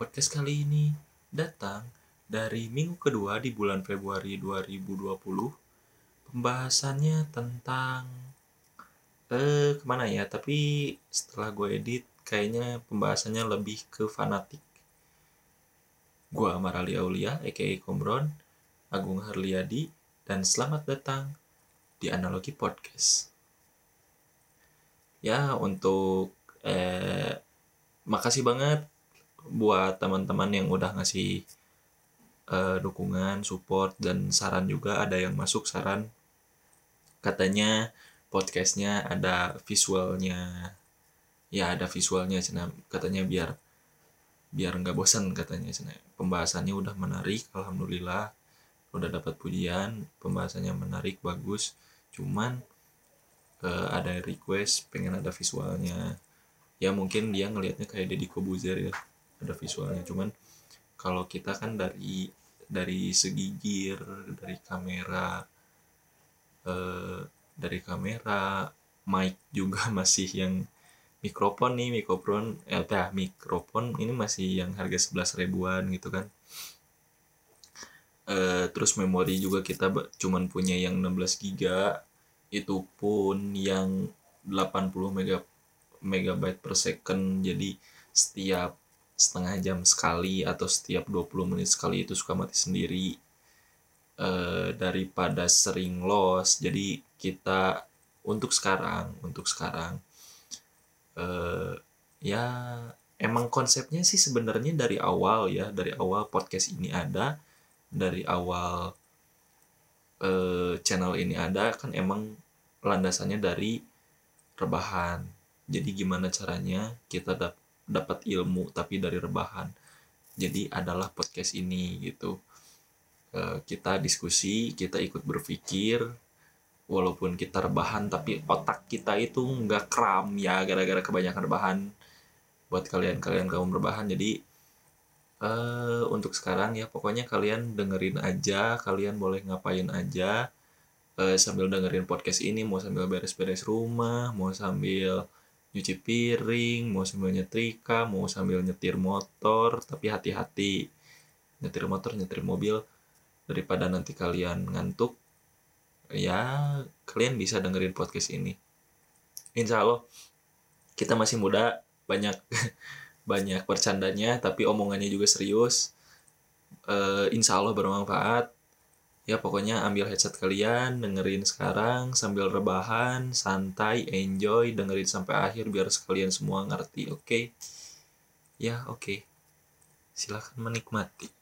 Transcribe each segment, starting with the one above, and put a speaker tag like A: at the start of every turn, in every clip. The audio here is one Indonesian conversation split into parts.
A: Podcast kali ini datang dari minggu kedua di bulan Februari 2020. Pembahasannya tentang eh ke mana ya? Tapi setelah gue edit, kayaknya pembahasannya lebih ke fanatik. Gue Amarali Aulia, aka Komron, Agung Harliadi, dan selamat datang di Analogi Podcast. Ya, untuk eh, makasih banget buat teman-teman yang udah ngasih uh, dukungan, support dan saran juga ada yang masuk saran. Katanya podcastnya ada visualnya. Ya ada visualnya cina. Katanya biar biar nggak bosan katanya cina. Pembahasannya udah menarik alhamdulillah. Udah dapat pujian pembahasannya menarik bagus. Cuman uh, ada request pengen ada visualnya. Ya mungkin dia ngelihatnya kayak Deddy Kobuzer ya ada visualnya. Cuman kalau kita kan dari dari segi gear dari kamera eh, dari kamera mic juga masih yang mikrofon nih mikrofon eh ya, mikrofon ini masih yang harga 11 ribuan gitu kan. Eh, terus memori juga kita cuman punya yang 16 giga itu pun yang 80 mega megabyte per second. Jadi setiap setengah jam sekali atau setiap 20 menit sekali itu suka mati sendiri e, daripada sering loss jadi kita untuk sekarang untuk sekarang e, ya emang konsepnya sih sebenarnya dari awal ya dari awal podcast ini ada dari awal e, channel ini ada kan emang landasannya dari rebahan. Jadi gimana caranya kita dapat dapat ilmu tapi dari rebahan. Jadi adalah podcast ini gitu. E, kita diskusi kita ikut berpikir walaupun kita rebahan tapi otak kita itu nggak kram ya gara-gara kebanyakan rebahan. Buat kalian-kalian kaum rebahan jadi e, untuk sekarang ya pokoknya kalian dengerin aja kalian boleh ngapain aja e, sambil dengerin podcast ini. Mau sambil beres-beres rumah mau sambil nyuci piring, mau sambil nyetrika, mau sambil nyetir motor, tapi hati-hati nyetir motor, nyetir mobil daripada nanti kalian ngantuk. Ya, kalian bisa dengerin podcast ini. Insya Allah kita masih muda, banyak banyak bercandanya, tapi omongannya juga serius. Uh, insya Allah bermanfaat ya pokoknya ambil headset kalian dengerin sekarang sambil rebahan santai enjoy dengerin sampai akhir biar sekalian semua ngerti oke? Okay? ya oke. Okay. silahkan menikmati.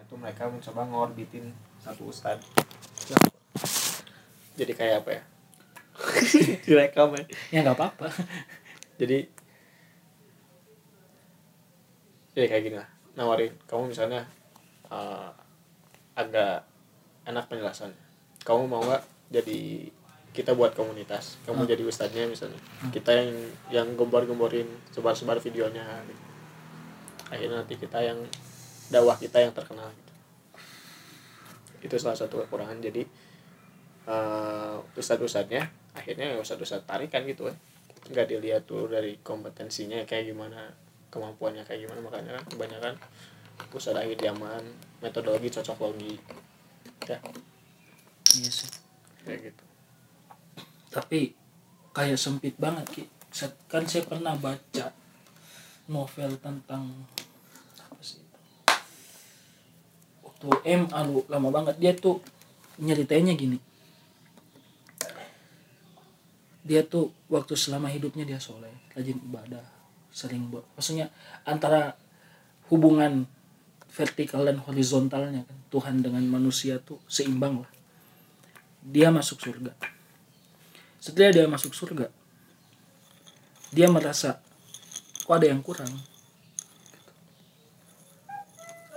B: Itu mereka mencoba ngorbitin satu ustad. Jadi kayak apa ya? Direkam ya?
C: Ya nggak apa-apa.
B: Jadi jadi kayak gini lah nawarin kamu misalnya uh, agak enak penjelasan kamu mau nggak jadi kita buat komunitas kamu hmm. jadi ustadznya misalnya hmm. kita yang yang gembor-gemborin sebar-sebar videonya gitu. akhirnya nanti kita yang dakwah kita yang terkenal gitu. itu salah satu kekurangan jadi uh, ustadz-ustadznya akhirnya ya ustadz-ustadz tarikan gitu kan nggak dilihat tuh dari kompetensinya kayak gimana kemampuannya kayak gimana. Makanya kan kebanyakan pusat akhir zaman metodologi cocok logi ya.
C: Iya sih.
B: Kayak gitu.
C: Tapi kayak sempit banget ki. Kan saya pernah baca novel tentang apa sih waktu M alu lama banget. Dia tuh nyeritainnya gini. Dia tuh waktu selama hidupnya dia soleh rajin ibadah sering buat. Maksudnya antara hubungan vertikal dan horizontalnya kan. Tuhan dengan manusia tuh seimbang lah. Dia masuk surga. Setelah dia masuk surga dia merasa kok ada yang kurang?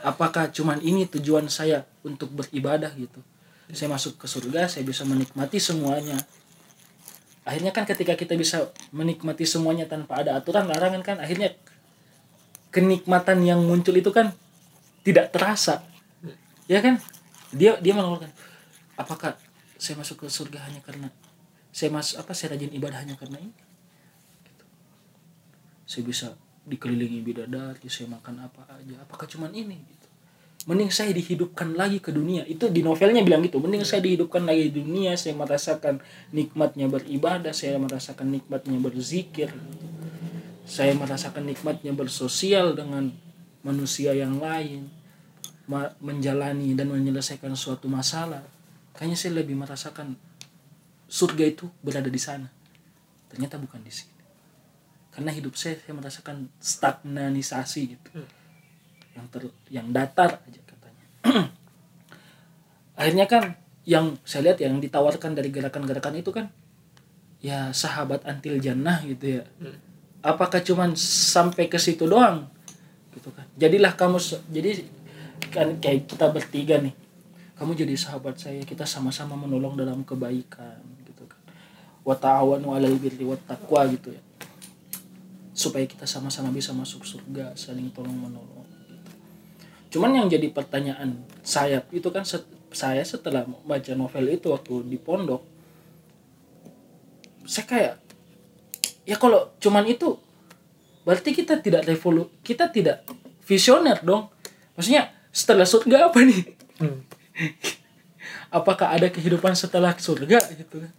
C: Apakah cuman ini tujuan saya untuk beribadah gitu? Saya masuk ke surga saya bisa menikmati semuanya akhirnya kan ketika kita bisa menikmati semuanya tanpa ada aturan larangan kan akhirnya kenikmatan yang muncul itu kan tidak terasa. Ya kan? Dia dia mengeluarkan apakah saya masuk ke surga hanya karena saya masuk apa saya rajin ibadah hanya karena ini? Gitu. saya bisa dikelilingi bidadari saya makan apa aja apakah cuman ini? Gitu mending saya dihidupkan lagi ke dunia. Itu di novelnya bilang gitu. Mending saya dihidupkan lagi di dunia saya merasakan nikmatnya beribadah saya merasakan nikmatnya berzikir. Saya merasakan nikmatnya bersosial dengan manusia yang lain. Menjalani dan menyelesaikan suatu masalah. Kayaknya saya lebih merasakan surga itu berada di sana. Ternyata bukan di sini. Karena hidup saya saya merasakan stagnanisasi gitu yang ter yang datar aja katanya. Akhirnya kan yang saya lihat yang ditawarkan dari gerakan-gerakan itu kan ya sahabat antil jannah gitu ya. Apakah cuman sampai ke situ doang? Gitu kan. Jadilah kamu jadi kan kayak kita bertiga nih. Kamu jadi sahabat saya kita sama-sama menolong dalam kebaikan gitu kan. Wa ta'awanu 'alal birri wat taqwa gitu ya. Supaya kita sama-sama bisa masuk surga saling tolong menolong. Cuman yang jadi pertanyaan saya itu kan set- saya setelah baca novel itu waktu di pondok saya kayak ya kalau cuman itu berarti kita tidak revolu kita tidak visioner dong. Maksudnya setelah surga apa nih? Apakah ada kehidupan setelah surga gitu kan?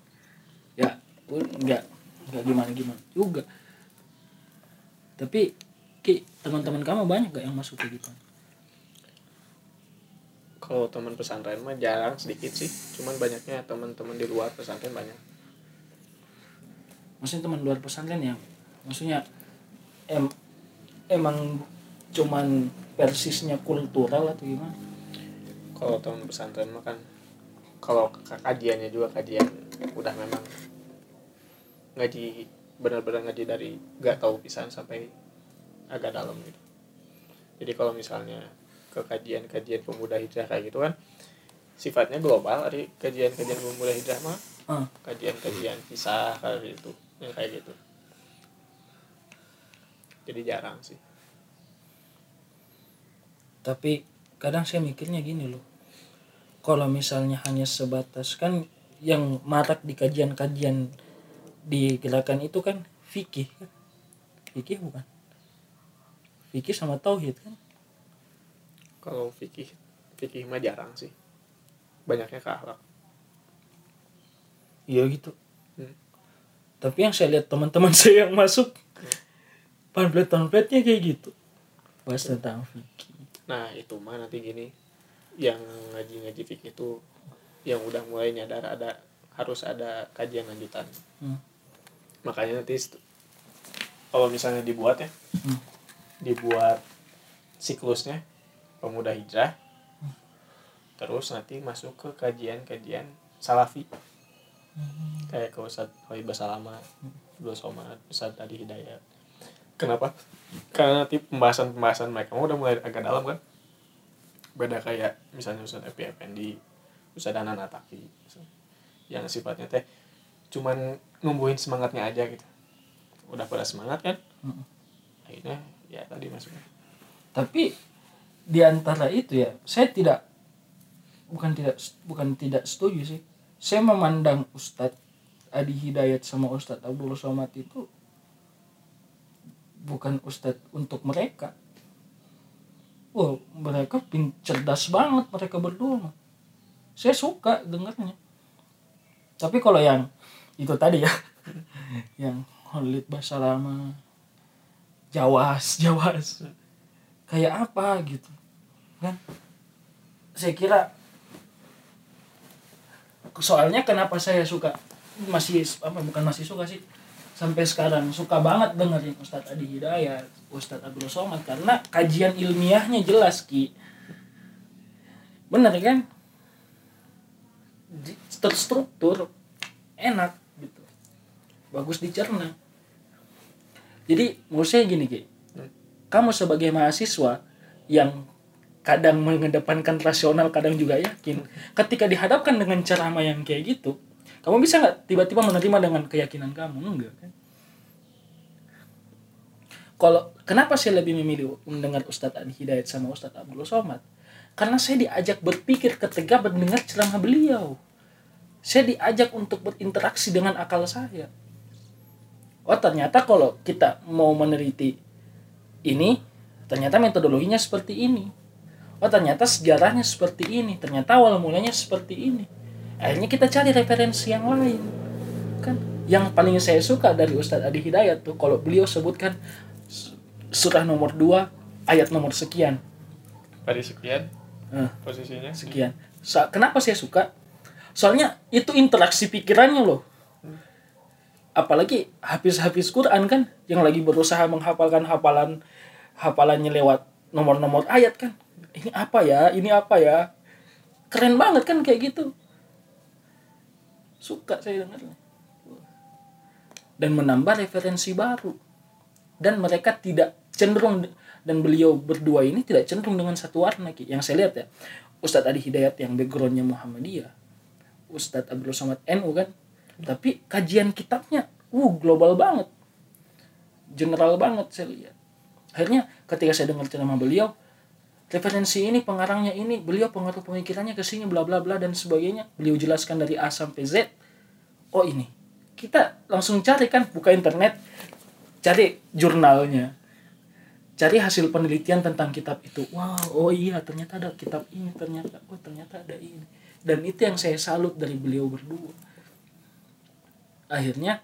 C: Ya enggak enggak gimana gimana juga. Tapi Ki, teman-teman kamu banyak gak yang masuk ke gitu
B: kalau teman pesantren mah jarang sedikit sih. Cuman banyaknya teman-teman di luar pesantren banyak.
C: Maksudnya teman luar pesantren yang maksudnya em emang cuman persisnya kultural atau gimana?
B: Kalau teman pesantren mah kan kalau kajiannya juga kajian udah memang ngaji benar-benar ngaji dari gak tahu pisan sampai agak dalam gitu. Jadi kalau misalnya ke kajian-kajian pemuda hijrah kayak gitu kan. Sifatnya global dari kajian-kajian pemuda hijrah mah
C: Ah,
B: kajian-kajian kisah kayak gitu yang kayak gitu. Jadi jarang sih.
C: Tapi kadang saya mikirnya gini loh. Kalau misalnya hanya sebatas kan yang marak di kajian-kajian di gerakan itu kan fikih kan? Fikih bukan? Fikih sama tauhid kan
B: kalau fikih fikih mah jarang sih banyaknya ke akhlak
C: iya gitu
B: Hmm.
C: tapi yang saya lihat teman-teman saya yang masuk pamflet-pamfletnya kayak gitu bahas tentang fikih
B: Nah itu mah nanti gini yang ngaji-ngaji fikih itu yang udah mulai nyadar ada harus ada kajian lanjutan.
C: Hmm.
B: Makanya nanti kalau misalnya dibuat ya,
C: Hmm.
B: dibuat siklusnya pemuda hijrah, terus nanti masuk ke kajian-kajian salafi kayak ke Ustadz Hoiba Salama, Abdul Somad, Ustadz Adi Hidayat. Kenapa? Karena nanti pembahasan-pembahasan mereka udah mulai agak dalam kan. Beda kayak misalnya Ustadz Epi Effendi, Ustadz Anan Ataki. Yang sifatnya teh cuman numbuhin semangatnya aja gitu. Udah pada semangat kan? Akhirnya ya tadi masuknya.
C: tapi di antara itu ya saya tidak bukan tidak bukan tidak setuju sih saya memandang Ustadz Adi Hidayat sama Ustadz Abdul Somad itu bukan Ustadz untuk mereka Wah, mereka pin cerdas banget mereka berdua. Saya suka dengarnya. Tapi kalau yang itu tadi ya, yang Khalid Basalama, Jawas, Jawas, kayak apa gitu, kan? Saya kira soalnya kenapa saya suka masih apa bukan masih suka sih sampai sekarang suka banget dengerin Ustadz Adi Hidayat, Ustadz Abdul Somad karena kajian ilmiahnya jelas ki, bener kan? Terstruktur, enak gitu, bagus dicerna. Jadi menurut saya gini ki, kamu sebagai mahasiswa yang kadang mengedepankan rasional kadang juga yakin ketika dihadapkan dengan ceramah yang kayak gitu kamu bisa nggak tiba-tiba menerima dengan keyakinan kamu? Enggak kan? Kalau kenapa saya lebih memilih mendengar Ustadz Adi Hidayat sama Ustadz Abdul Somad? Karena saya diajak berpikir ketika mendengar ceramah beliau. Saya diajak untuk berinteraksi dengan akal saya. Oh ternyata kalau kita mau meneliti ini ternyata metodologinya seperti ini. Oh ternyata sejarahnya seperti ini ternyata awal mulanya seperti ini. Akhirnya kita cari referensi yang lain kan? Yang paling saya suka dari Ustadz Adi Hidayat tuh kalau beliau sebutkan su- surah nomor 2 ayat nomor sekian.
B: Tadi sekian
C: Eh,
B: posisinya.
C: sekian. Sa- kenapa saya suka? Soalnya itu interaksi pikirannya loh. Apalagi habis-habis Quran kan yang lagi berusaha menghafalkan hafalan hafalannya lewat nomor-nomor ayat kan. Ini apa ya? Ini apa ya? Keren banget kan kayak gitu. Suka saya dengarnya dan menambah referensi baru. Dan mereka tidak cenderung dan beliau berdua ini tidak cenderung dengan satu warna Ki. yang saya lihat ya Ustadz Adi Hidayat yang backgroundnya Muhammadiyah Ustadz Abdul Somad NU kan. Tapi kajian kitabnya uh global banget. General banget saya lihat akhirnya ketika saya dengar ceramah beliau referensi ini pengarangnya ini beliau pengaruh pemikirannya ke sini bla bla bla dan sebagainya. Beliau jelaskan dari A sampai Z oh ini kita langsung cari kan buka internet cari jurnalnya cari hasil penelitian tentang kitab itu. Wow oh iya ternyata ada kitab ini ternyata oh ternyata ada ini. Dan itu yang saya salut dari beliau berdua. Akhirnya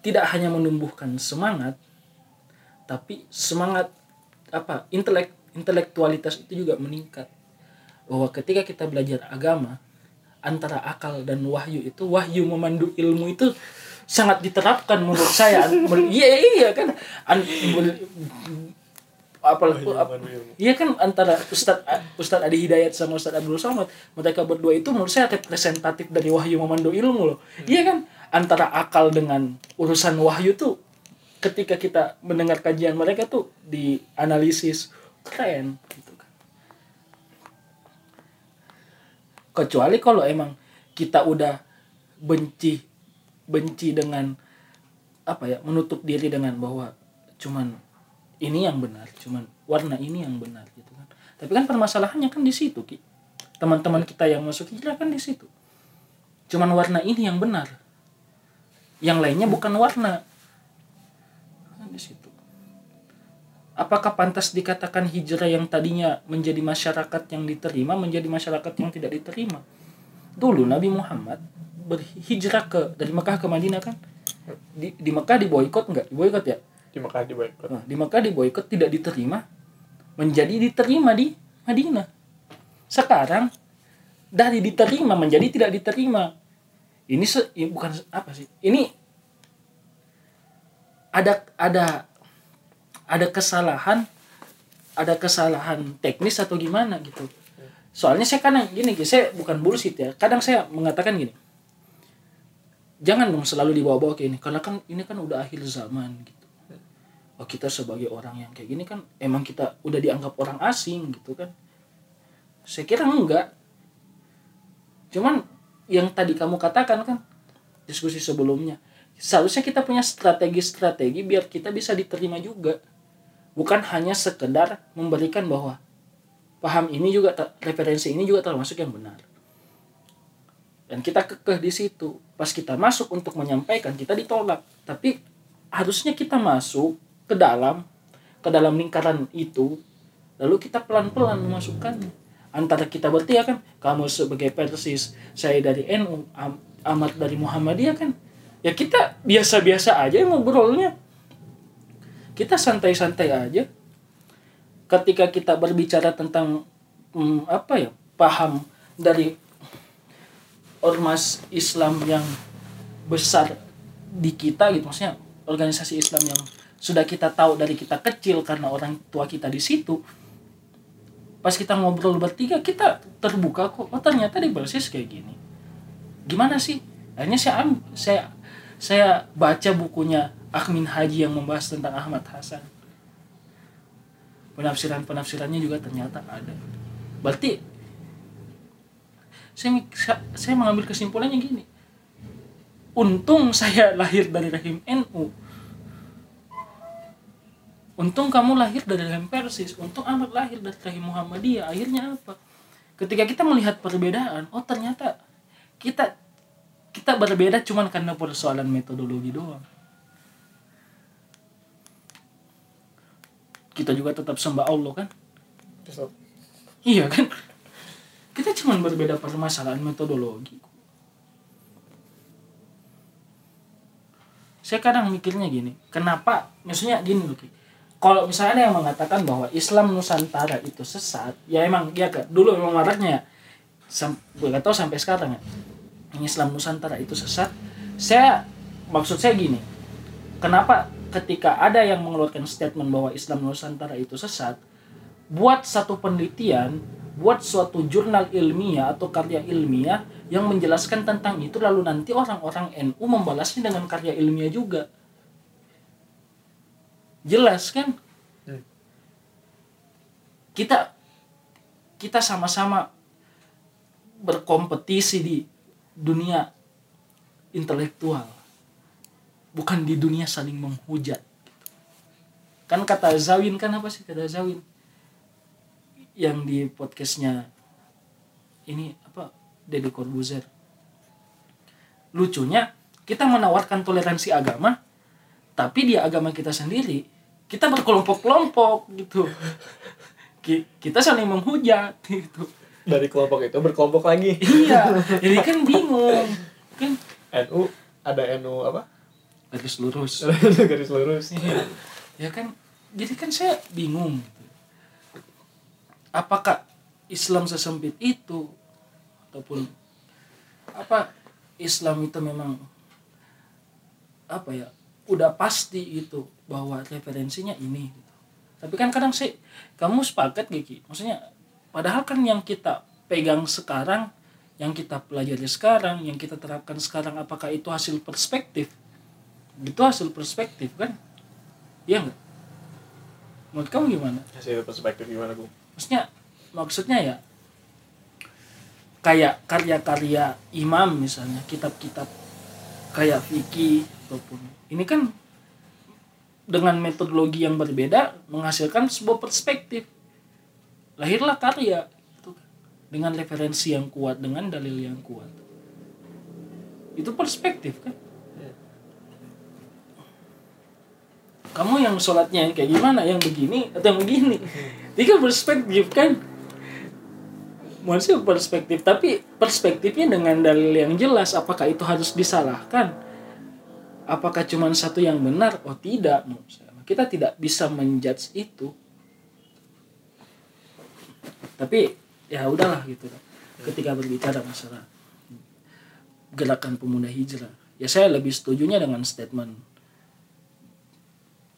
C: tidak hanya menumbuhkan semangat tapi semangat apa intelek intelektualitas itu juga meningkat. Bahwa ketika kita belajar agama antara akal dan wahyu itu wahyu memandu ilmu itu sangat diterapkan menurut saya. Iya iya kan? An- apa, iya kan? Antara Ustadz Ustadz Adi Hidayat sama Ustadz Abdul Somad mereka berdua itu menurut saya representatif dari wahyu memandu ilmu loh. Iya kan? Antara akal dengan urusan wahyu tuh ketika kita mendengar kajian mereka tuh dianalisis keren gitu kan. Kecuali kalau emang kita udah benci benci dengan apa ya menutup diri dengan bahwa cuman ini yang benar cuman warna ini yang benar gitu kan. Tapi kan permasalahannya kan di situ ki. Teman-teman kita yang masuk hijrah kan di situ. Cuman warna ini yang benar. Yang lainnya bukan warna apakah pantas dikatakan hijrah yang tadinya menjadi masyarakat yang diterima menjadi masyarakat yang tidak diterima? Dulu Nabi Muhammad berhijrah ke dari Mekah ke Madinah kan? Di, di Mekah diboikot nggak? Diboikot ya?
B: Di Mekah di boykot.
C: Nah, di Mekah diboikot tidak diterima menjadi diterima di Madinah. Sekarang dari diterima menjadi tidak diterima. Ini se, bukan apa sih? Ini ada ada ada kesalahan ada kesalahan teknis atau gimana gitu. Soalnya saya kadang gini saya bukan bullshit ya. Kadang saya mengatakan gini jangan dong selalu dibawa-bawa kayak ini karena kan ini kan udah akhir zaman gitu. Oh kita sebagai orang yang kayak gini kan emang kita udah dianggap orang asing gitu kan. Saya kira enggak. Cuman yang tadi kamu katakan kan diskusi sebelumnya seharusnya kita punya strategi-strategi biar kita bisa diterima juga bukan hanya sekedar memberikan bahwa paham ini juga referensi ini juga termasuk yang benar. Dan kita kekeh di situ. Pas kita masuk untuk menyampaikan kita ditolak. Tapi harusnya kita masuk ke dalam ke dalam lingkaran itu. Lalu kita pelan-pelan memasukkannya. Antara kita bertiga kan kamu sebagai persis saya dari NU Ahmad dari Muhammadiyah kan. Ya kita biasa-biasa aja ngobrolnya kita santai-santai aja. Ketika kita berbicara tentang hmm, apa ya paham dari ormas Islam yang besar di kita gitu maksudnya organisasi Islam yang sudah kita tahu dari kita kecil karena orang tua kita di situ pas kita ngobrol bertiga kita terbuka kok oh ternyata di persis kayak gini. Gimana sih? Akhirnya saya saya saya baca bukunya Akmin Haji yang membahas tentang Ahmad Hasan. Penafsiran penafsirannya juga ternyata ada. Berarti saya saya- saya mengambil kesimpulannya gini. Untung saya lahir dari rahim NU untung kamu lahir dari rahim Persis. Untung Ahmad lahir dari rahim Muhammadiyah. Akhirnya apa? Ketika kita melihat perbedaan oh ternyata kita kita berbeda cuman karena persoalan metodologi doang kita juga tetap sembah Allah kan?
B: Terus,
C: iya kan? Kita cuma berbeda permasalahan metodologi. Saya kadang mikirnya gini kenapa maksudnya gini loh kalau misalnya ada yang mengatakan bahwa Islam Nusantara itu sesat ya emang ya kan dulu memang maraknya. Sam gak tahu sampai sekarang ya Islam Nusantara itu sesat. Saya maksud saya gini kenapa ketika ada yang mengeluarkan statement bahwa Islam Nusantara itu sesat buat satu penelitian buat suatu jurnal ilmiah atau karya ilmiah yang menjelaskan tentang itu lalu nanti orang-orang NU membalasnya dengan karya ilmiah juga. Jelas kan?
B: Hmm.
C: kita kita sama-sama berkompetisi di dunia intelektual bukan di dunia saling menghujat. Kan kata Zawin kan apa sih kata Zawin? Yang di podcastnya ini apa Deddy Corbuzier. Lucunya kita menawarkan toleransi agama tapi di agama kita sendiri kita berkelompok-kelompok gitu. Ki- kita saling menghujat gitu.
B: Dari kelompok itu berkelompok lagi.
C: Iya jadi kan bingung kan.
B: NU ada NU apa
C: garis lurus.
B: Garis lurus.
C: Iya. ya kan jadi kan saya bingung. Apakah Islam sesempit itu? Ataupun apa Islam itu memang apa ya udah pasti itu bahwa referensinya ini gitu. tapi kan kadang sih kamu sepakat Giki maksudnya padahal kan yang kita pegang sekarang yang kita pelajari sekarang yang kita terapkan sekarang apakah itu hasil perspektif itu hasil perspektif kan? Iya nggak? Menurut kamu gimana?
B: Hasil perspektif gimana bu?
C: Maksudnya maksudnya ya kayak karya-karya imam misalnya kitab-kitab kayak fikih ataupun ini kan dengan metodologi yang berbeda menghasilkan sebuah perspektif. Lahirlah karya gitu kan. dengan referensi yang kuat dengan dalil yang kuat. Itu perspektif kan kamu yang sholatnya kayak gimana? Yang begini atau yang begini? Ini kan perspektif kan? Maksudnya perspektif tapi perspektifnya dengan dalil yang jelas apakah itu harus disalahkan? Apakah cuma satu yang benar? Oh tidak kita tidak bisa menjudge itu. Tapi ya udahlah gitu. Ketika berbicara masalah gerakan pemuda hijrah. Ya saya lebih setujunya dengan statement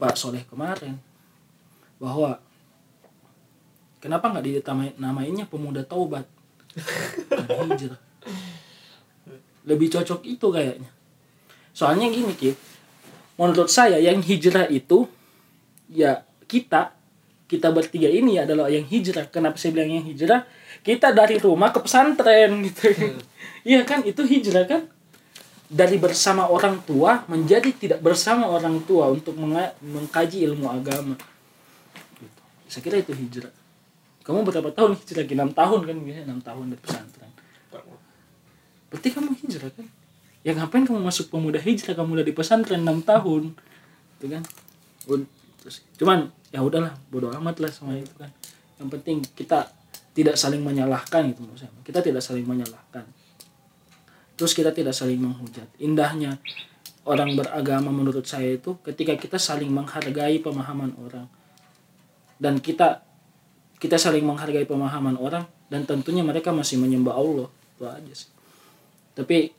C: Pak Soleh kemarin. Bahwa kenapa nggak ditamain namainya pemuda taubat? Hijrah lebih cocok itu kayaknya. Soalnya gini Ki. Menurut saya yang hijrah itu ya kita kita bertiga ini adalah yang hijrah. Kenapa saya bilang yang hijrah? Kita dari rumah ke pesantren gitu. Iya kan? Itu hijrah kan dari bersama orang tua menjadi tidak bersama orang tua untuk mengkaji ilmu agama. Gitu. saya kira itu hijrah. Kamu berapa tahun hijrah lagi? Enam tahun kan? Biasanya enam tahun di pesantren. Berarti kamu hijrah kan? Ya ngapain kamu masuk pemuda hijrah? Kamu udah di pesantren enam tahun. Itu kan? Terus cuman ya udahlah bodoh amat lah sama itu kan. Yang penting kita tidak saling menyalahkan gitu maksudnya kita tidak saling menyalahkan terus kita tidak saling menghujat. Indahnya orang beragama menurut saya itu ketika kita saling menghargai pemahaman orang. Dan kita kita saling menghargai pemahaman orang dan tentunya mereka masih menyembah Allah. Itu aja sih. Tapi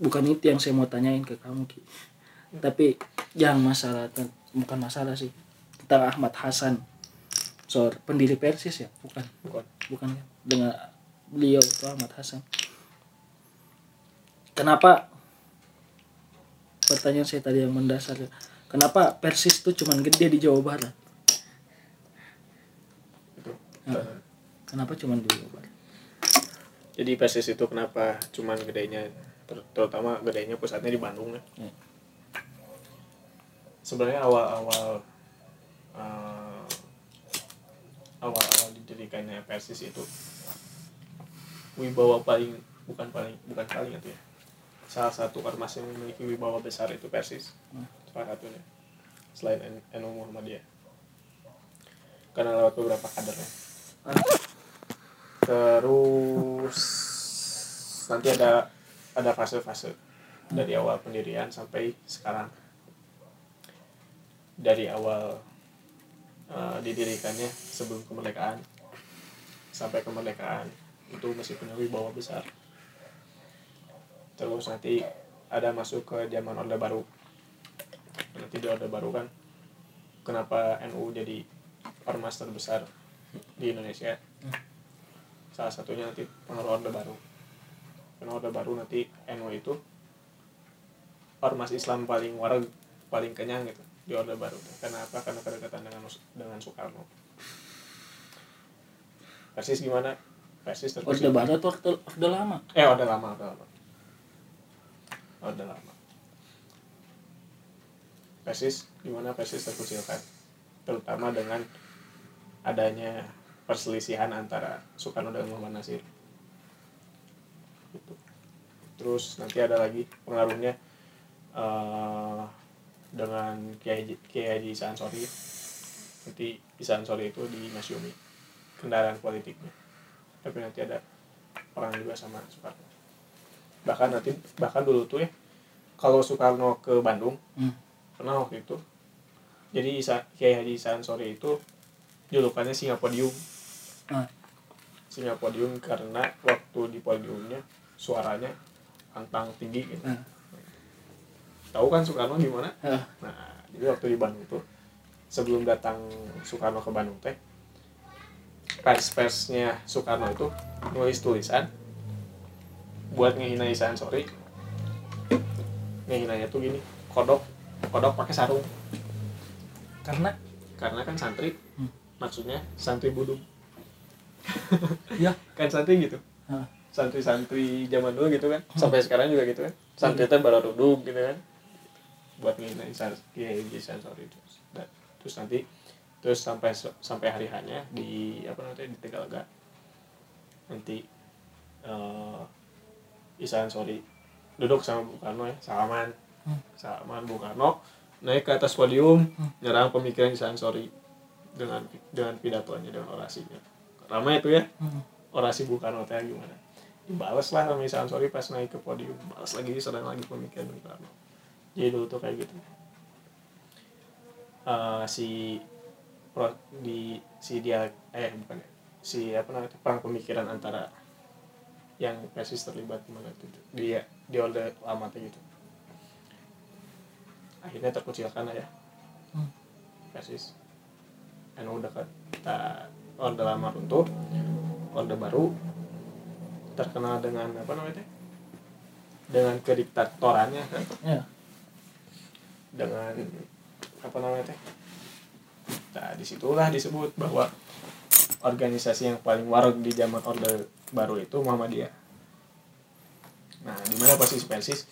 C: bukan itu yang saya mau tanyain ke kamu Ki. tapi yang masalah bukan masalah sih. Tentang Ahmad Hasan soal pendiri Persis ya? Bukan.
B: Bukan.
C: Bukan kan dengan beliau itu Ahmad Hasan kenapa pertanyaan saya tadi yang mendasar ya. kenapa Persis itu cuman gede di Jawa Barat Ya. kenapa cuman di Jawa Barat
B: jadi PSS itu kenapa cuman gedenya ter- terutama gedenya pusatnya di Bandung ya
C: Ya.
B: sebenarnya awal-awal eh, awal-awal didirikannya Persis itu wibawa paling bukan paling bukan paling itu ya salah satu ormas yang memiliki wibawa besar itu Persis.
C: Hmm.
B: salah satunya. Selain NU Muhammadiyah. Karena lewat beberapa kadernya. Terus nanti ada ada fase-fase. Dari awal pendirian sampai sekarang. Dari awal eh, didirikannya sebelum kemerdekaan. Sampai kemerdekaan. Itu masih punya wibawa besar terus nanti ada masuk ke zaman orde baru. Nanti di orde baru kan kenapa NU jadi ormas terbesar di Indonesia? Salah satunya nanti pengaruh orde baru. Karena orde baru nanti NU itu ormas Islam paling warag paling kenyang gitu di orde baru. Karena apa? Karena kedekatan dengan dengan Soekarno. Persis gimana? Persis
C: orde
B: terkhusus
C: baru atau orde, orde lama?
B: Eh orde lama orde lama orde lama. Persis gimana persis terkucilkan. Terutama dengan adanya perselisihan antara Soekarno dan Muhammad Nasir. Gitu. terus nanti ada lagi pengaruhnya eh, dengan Kiai Kiai Haji Ansori. Nanti Isa Ansori itu di Masyumi kendaraan politiknya. Tapi nanti ada perang juga sama Soekarno bahkan nanti bahkan dulu tuh ya kalau Soekarno ke Bandung
C: Hmm.
B: pernah waktu itu jadi Isa, Kiai Haji Isa Ansori itu julukannya Singapodium
C: Ah.
B: Singapodium karena waktu di podiumnya suaranya antang tinggi gitu
C: Ah.
B: tahu kan Soekarno gimana
C: Ah.
B: nah jadi waktu di Bandung tuh sebelum datang Soekarno ke Bandung teh pers persnya Soekarno itu nulis tulisan buat ngehina Isa Ansori ngehinanya tuh gini kodok kodok pakai sarung.
C: Karena?
B: Karena kan santri
C: Hmm.
B: maksudnya santri buduk
C: ya
B: kan santri gitu. Santri-santri zaman dulu gitu kan sampai sekarang juga gitu kan. Santri teh baru duduk gitu kan buat nginain san- kiai Haji Sansori itu Dan- terus nanti terus sampai sampai hari hanya di apa namanya di Tegalega nanti eh Isa Ansori duduk sama Bung Karno ya salaman
C: Hmm.
B: salaman Bung Karno. Naik ke atas podium
C: Hmm.
B: nyerang pemikiran Isa Ansori dengan dengan pidatonya dengan orasinya. Ramai itu ya.
C: Hmm.
B: orasi Bung Karno teh gimana? Dibalas lah sama Isa Ansori pas naik ke podium. Balas lagi serang lagi pemikiran Bung Karno. Jadi dulu tuh kayak gitu. Eh, si pro, di si dia eh bukan ya, si apa namanya perang pemikiran antara yang persis terlibat di mana itu. Dia di orde lama tuh gitu. Akhirnya terkucilkan lah ya.
C: Hmm.
B: persis anu udah kan kita orde lama runtuh orde baru terkenal dengan apa namanya? Dengan kediktatorannya kan.
C: Ya
B: dengan apa namanya? Teh nah di situlah disebut bahwa organisasi yang paling warog di zaman orde baru itu Muhammadiyah nah di mana posisi persis?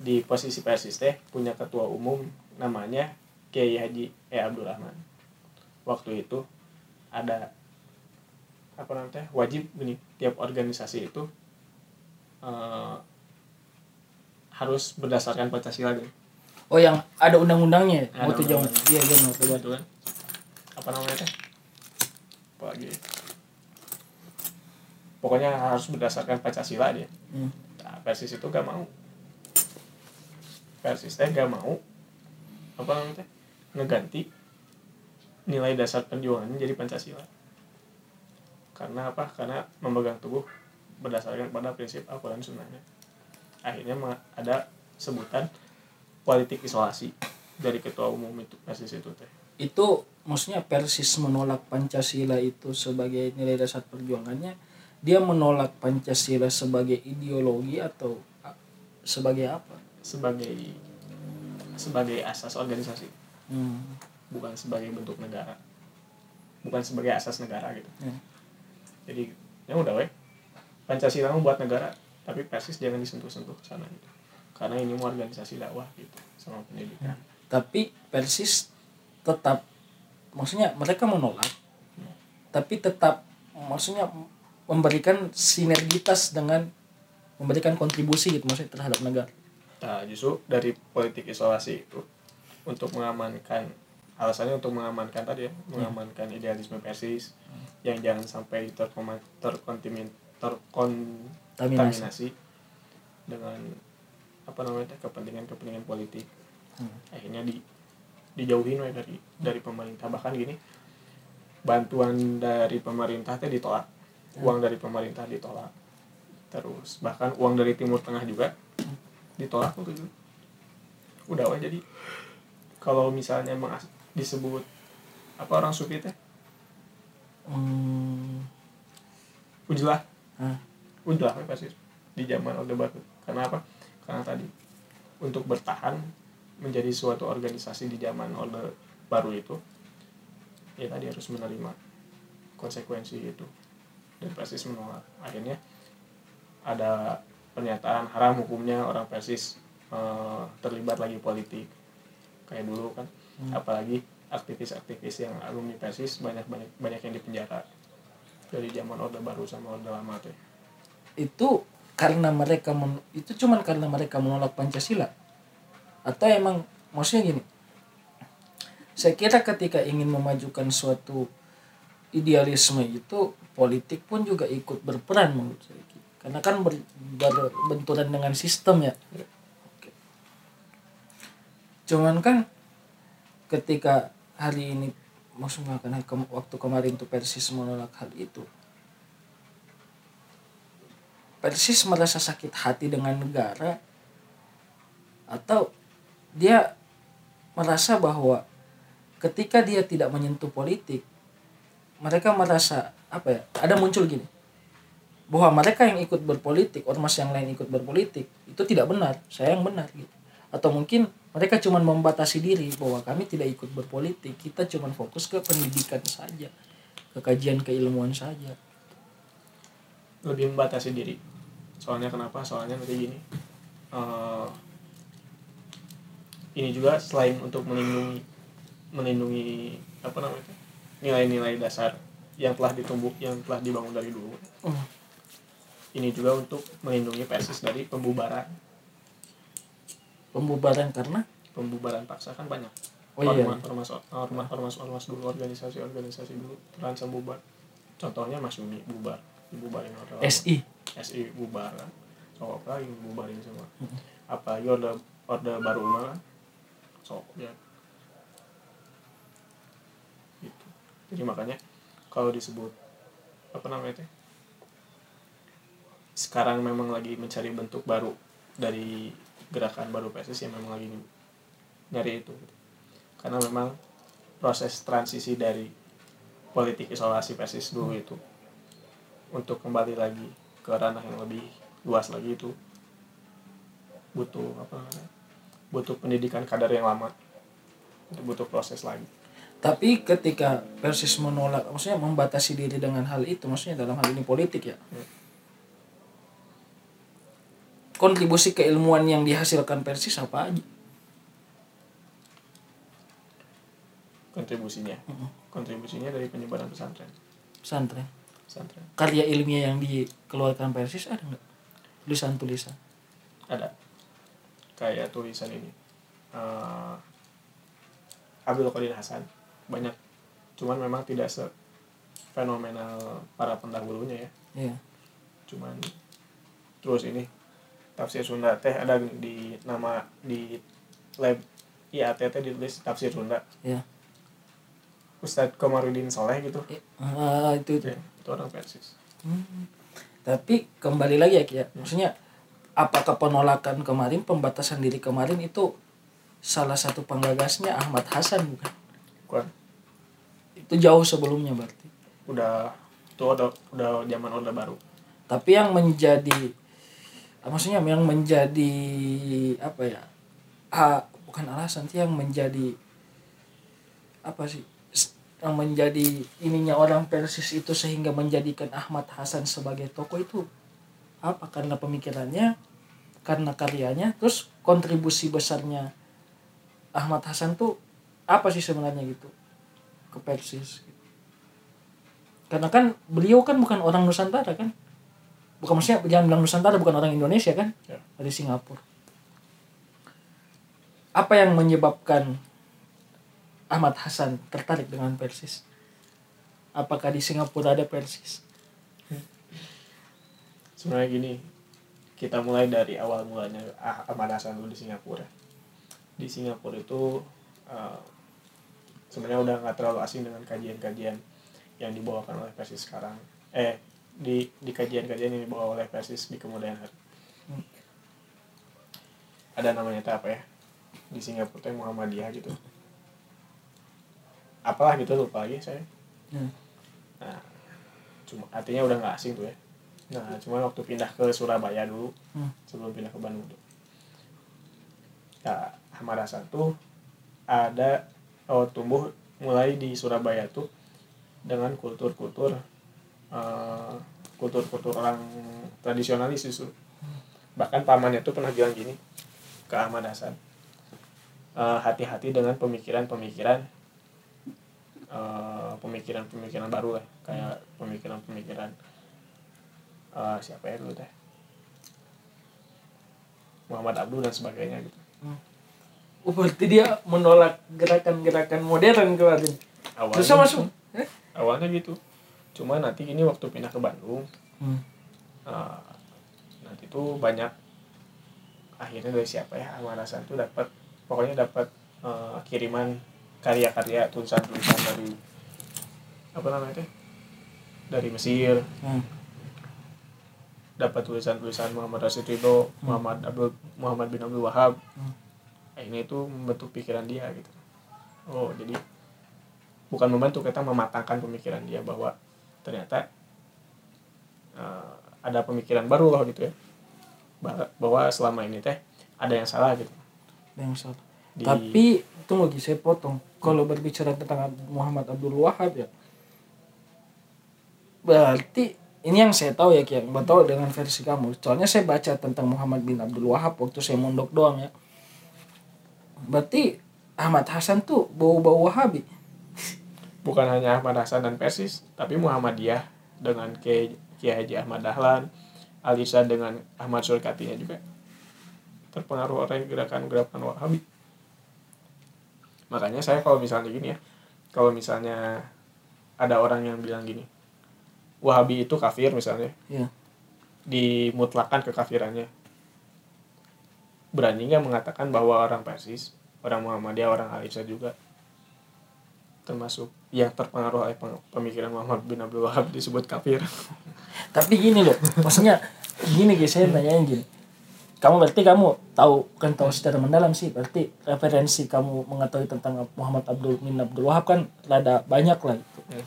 B: Di posisi persis teh punya ketua umum namanya Kiai Haji E. Abdul Rahman. Waktu itu ada apa namanya teh wajib gini tiap organisasi itu eh, harus berdasarkan Pancasila deh
C: oh yang ada undang-undangnya ya? Waktu zaman
B: undang-undangnya.
C: iya waktu
B: gitu kan. Apa namanya teh? Apa lagi pokoknya harus berdasarkan pancasila dia.
C: Hmm.
B: nah, persis itu gak mau. Persis teh gak mau apa namanya ngeganti nilai dasar perjuangannya jadi pancasila. Karena apa? Karena memegang teguh berdasarkan pada prinsip Al-Quran Sunnahnya. Akhirnya ada sebutan politik isolasi dari ketua umum itu persis itu teh.
C: Itu maksudnya persis menolak pancasila itu sebagai nilai dasar perjuangannya dia menolak pancasila sebagai ideologi atau sebagai apa?
B: Sebagai sebagai asas organisasi.
C: Hmm.
B: bukan sebagai bentuk negara. Bukan sebagai asas negara gitu.
C: Ya.
B: jadi ya udah weh. Pancasila buat negara tapi persis jangan disentuh-sentuh ke sana gitu. Karena ini mau organisasi dakwah gitu sama pendidikan.
C: Tapi persis tetap maksudnya mereka menolak tapi tetap maksudnya memberikan sinergitas dengan memberikan kontribusi gitu maksudnya terhadap negara.
B: Nah justru dari politik isolasi itu untuk mengamankan alasannya untuk mengamankan tadi ya mengamankan idealisme Persis yang jangan sampai terkontaminasi dengan apa namanya kepentingan-kepentingan politik.
C: Hmm.
B: akhirnya di dijauhin we dari dari pemerintah. Bahkan gini bantuan dari pemerintah teh ditolak uang dari pemerintah ditolak terus. Bahkan uang dari timur tengah juga ditolak waktu itu. Udah weh jadi kalau misalnya emang disebut apa orang sufi teh
C: Hmm.
B: ujlah
C: Hah.
B: ujlah pasti. Di zaman orde baru. Karena apa? Karena tadi untuk bertahan menjadi suatu organisasi di zaman orde baru itu ya tadi harus menerima konsekuensi itu dan persis menolak akhirnya ada pernyataan haram hukumnya orang persis eh, terlibat lagi politik. Kayak dulu kan apalagi aktivis-aktivis yang alumni persis banyak banyak banyak yang dipenjara dari zaman orde baru sama orde lama tuh.
C: Itu karena mereka men- itu cuman karena mereka menolak Pancasila? Atau emang maksudnya gini saya kira ketika ingin memajukan suatu idealisme itu politik pun juga ikut berperan menurut saya. Karena kan ber, berbenturan dengan sistem ya. Oke. cuman kan ketika hari ini maksudnya karena ke- waktu kemarin tuh Persis menolak hal itu. Persis merasa sakit hati dengan negara atau dia merasa bahwa ketika dia tidak menyentuh politik mereka merasa apa ya ada muncul gini. Bahwa mereka yang ikut berpolitik ormas yang lain ikut berpolitik itu tidak benar saya yang benar gitu. Atau mungkin mereka cuma membatasi diri bahwa kami tidak ikut berpolitik kita cuma fokus ke pendidikan saja ke kajian keilmuan saja.
B: Lebih membatasi diri. Soalnya kenapa? Soalnya nanti gini eh, ini juga selain untuk melindungi melindungi apa namanya nilai-nilai dasar yang telah ditumbuh yang telah dibangun dari dulu.
C: Hmm.
B: ini juga untuk melindungi persis dari pembubaran.
C: Pembubaran karena?
B: Pembubaran paksa kan banyak.
C: Oh iya.
B: ormas ormas ormas ormas ormas dulu organisasi organisasi dulu terancam bubar. Contohnya Mas Yumi bubar. Dibubarin orang.
C: SI
B: SI bubar. Kan sok lagi bubarin semua. Apalagi orde orde baru mah kan sok ya. Gitu. Jadi makanya kalau disebut apa namanya teh sekarang memang lagi mencari bentuk baru dari gerakan baru PSS yang memang lagi nyari itu. Karena memang proses transisi dari politik isolasi PSS dulu itu untuk kembali lagi ke ranah yang lebih luas lagi itu butuh apa butuh pendidikan kadar yang lama itu butuh proses lagi
C: tapi ketika Persis menolak maksudnya membatasi diri dengan hal itu maksudnya dalam hal ini politik ya.
B: Hmm.
C: kontribusi keilmuan yang dihasilkan Persis apa aja?
B: Kontribusinya? Kontribusinya dari penyebaran pesantren.
C: Pesantren.
B: Pesantren.
C: Karya ilmiah yang dikeluarkan Persis ada nggak? Tulisan-tulisan.
B: Ada. Kayak tulisan ini. Eh Abdul Qadir Hasan banyak. Cuman memang tidak se fenomenal para pendahulunya ya.
C: Ya
B: cuman terus ini tafsir Sunda teh ada di nama di lab IAT teh ditulis tafsir Sunda.
C: Ya
B: Ustadz Komarudin Soleh gitu.
C: Ah, itu itu.
B: Ya, itu orang Persis.
C: Hmm. tapi kembali lagi ya Ki, ya maksudnya apakah penolakan kemarin pembatasan diri kemarin itu salah satu penggagasnya Ahmad Hasan bukan?
B: Kan
C: itu jauh sebelumnya berarti.
B: Udah itu udah udah zaman orde baru.
C: Tapi yang menjadi maksudnya yang menjadi apa ya ah, bukan alasan sih yang menjadi apa sih yang menjadi ininya orang Persis itu sehingga menjadikan Ahmad Hasan sebagai tokoh itu apa? Karena pemikirannya karena karyanya terus kontribusi besarnya Ahmad Hasan tuh apa sih sebenarnya gitu ke Persis. Karena kan beliau kan bukan orang Nusantara kan? Bukan maksudnya jangan bilang Nusantara bukan orang Indonesia kan?
B: Ya.
C: dari Singapura. Apa yang menyebabkan Ahmad Hasan tertarik dengan Persis? Apakah di Singapura ada Persis?
B: Sebenarnya gini kita mulai dari awal mulanya Ah- Ahmad Hasan dulu di Singapura. Di Singapura itu eh, sebenarnya udah nggak terlalu asing dengan kajian-kajian yang dibawakan oleh Persis sekarang eh di di kajian-kajian yang dibawa oleh Persis di kemudian hari
C: Hmm.
B: ada namanya apa ya di Singapura itu Muhammadiyah gitu apalah gitu lupa lagi saya
C: Hmm.
B: nah cuma artinya udah nggak asing tuh ya nah cuma waktu pindah ke Surabaya dulu
C: Hmm.
B: sebelum pindah ke Bandung tuh Ahmad Hasan tuh ada oh, tumbuh mulai di Surabaya tuh dengan kultur-kultur eh, kultur-kultur orang tradisionalis justru. Bahkan pamannya tuh pernah bilang gini ke Ahmad Hasan eh, hati-hati dengan pemikiran-pemikiran eh, pemikiran-pemikiran baru lah kayak pemikiran-pemikiran eh, siapa ya dulu teh? Muhammad Abdul dan sebagainya gitu
C: Oh, berarti dia menolak gerakan-gerakan modern kemarin.
B: awalnya
C: Terus masuk. Eh?
B: awalnya gitu cuma nanti ini waktu pindah ke Bandung
C: Hmm.
B: eh, nanti tuh banyak akhirnya dari siapa ya Ahmad Hasan tuh dapat pokoknya dapat eh, kiriman karya-karya tulisan-tulisan dari apa namanya teh dari Mesir
C: Hmm.
B: dapat tulisan-tulisan Muhammad Rasid Ridho, Muhammad Abdul Muhammad bin Abdul Wahab.
C: Hmm.
B: Akhirnya itu membentuk pikiran dia gitu. Oh, jadi bukan membentuk kita mematangkan pemikiran dia bahwa ternyata eh, ada pemikiran baru loh gitu ya. Bah- Bahwa selama ini teh ada yang salah gitu.
C: Yang salah.
B: Di-
C: Tapi tunggu lagi saya potong. Kalau berbicara tentang Muhammad Abdul Wahab ya. Berarti ini yang saya tahu ya Kian, tahu dengan versi kamu. Soalnya saya baca tentang Muhammad bin Abdul Wahab waktu saya mondok doang ya. Berarti Ahmad Hasan tuh bau-bau Wahabi.
B: bukan hanya Ahmad Hasan dan Persis, tapi Muhammadiyah dengan Kiai Kiai Haji Ahmad Dahlan, Alisa dengan Ahmad Surkatinya juga terpengaruh oleh gerakan-gerakan Wahabi. Makanya saya kalau misalnya gini ya, kalau misalnya ada orang yang bilang gini, Wahabi itu kafir misalnya,
C: Iya.
B: dimutlakan kekafirannya. Berani nggak mengatakan bahwa orang Persis, orang Muhammadiyah, orang Alisa juga termasuk yang terpengaruh oleh pemikiran Muhammad bin Abdul Wahab disebut kafir.
C: Tapi gini loh, maksudnya gini guys, saya tanyain gini. Kamu berarti kamu tahu kan tahu secara mendalam sih, berarti referensi kamu mengetahui tentang Muhammad Abdul bin Abdul Wahab kan rada banyak lah itu.
B: Hmm.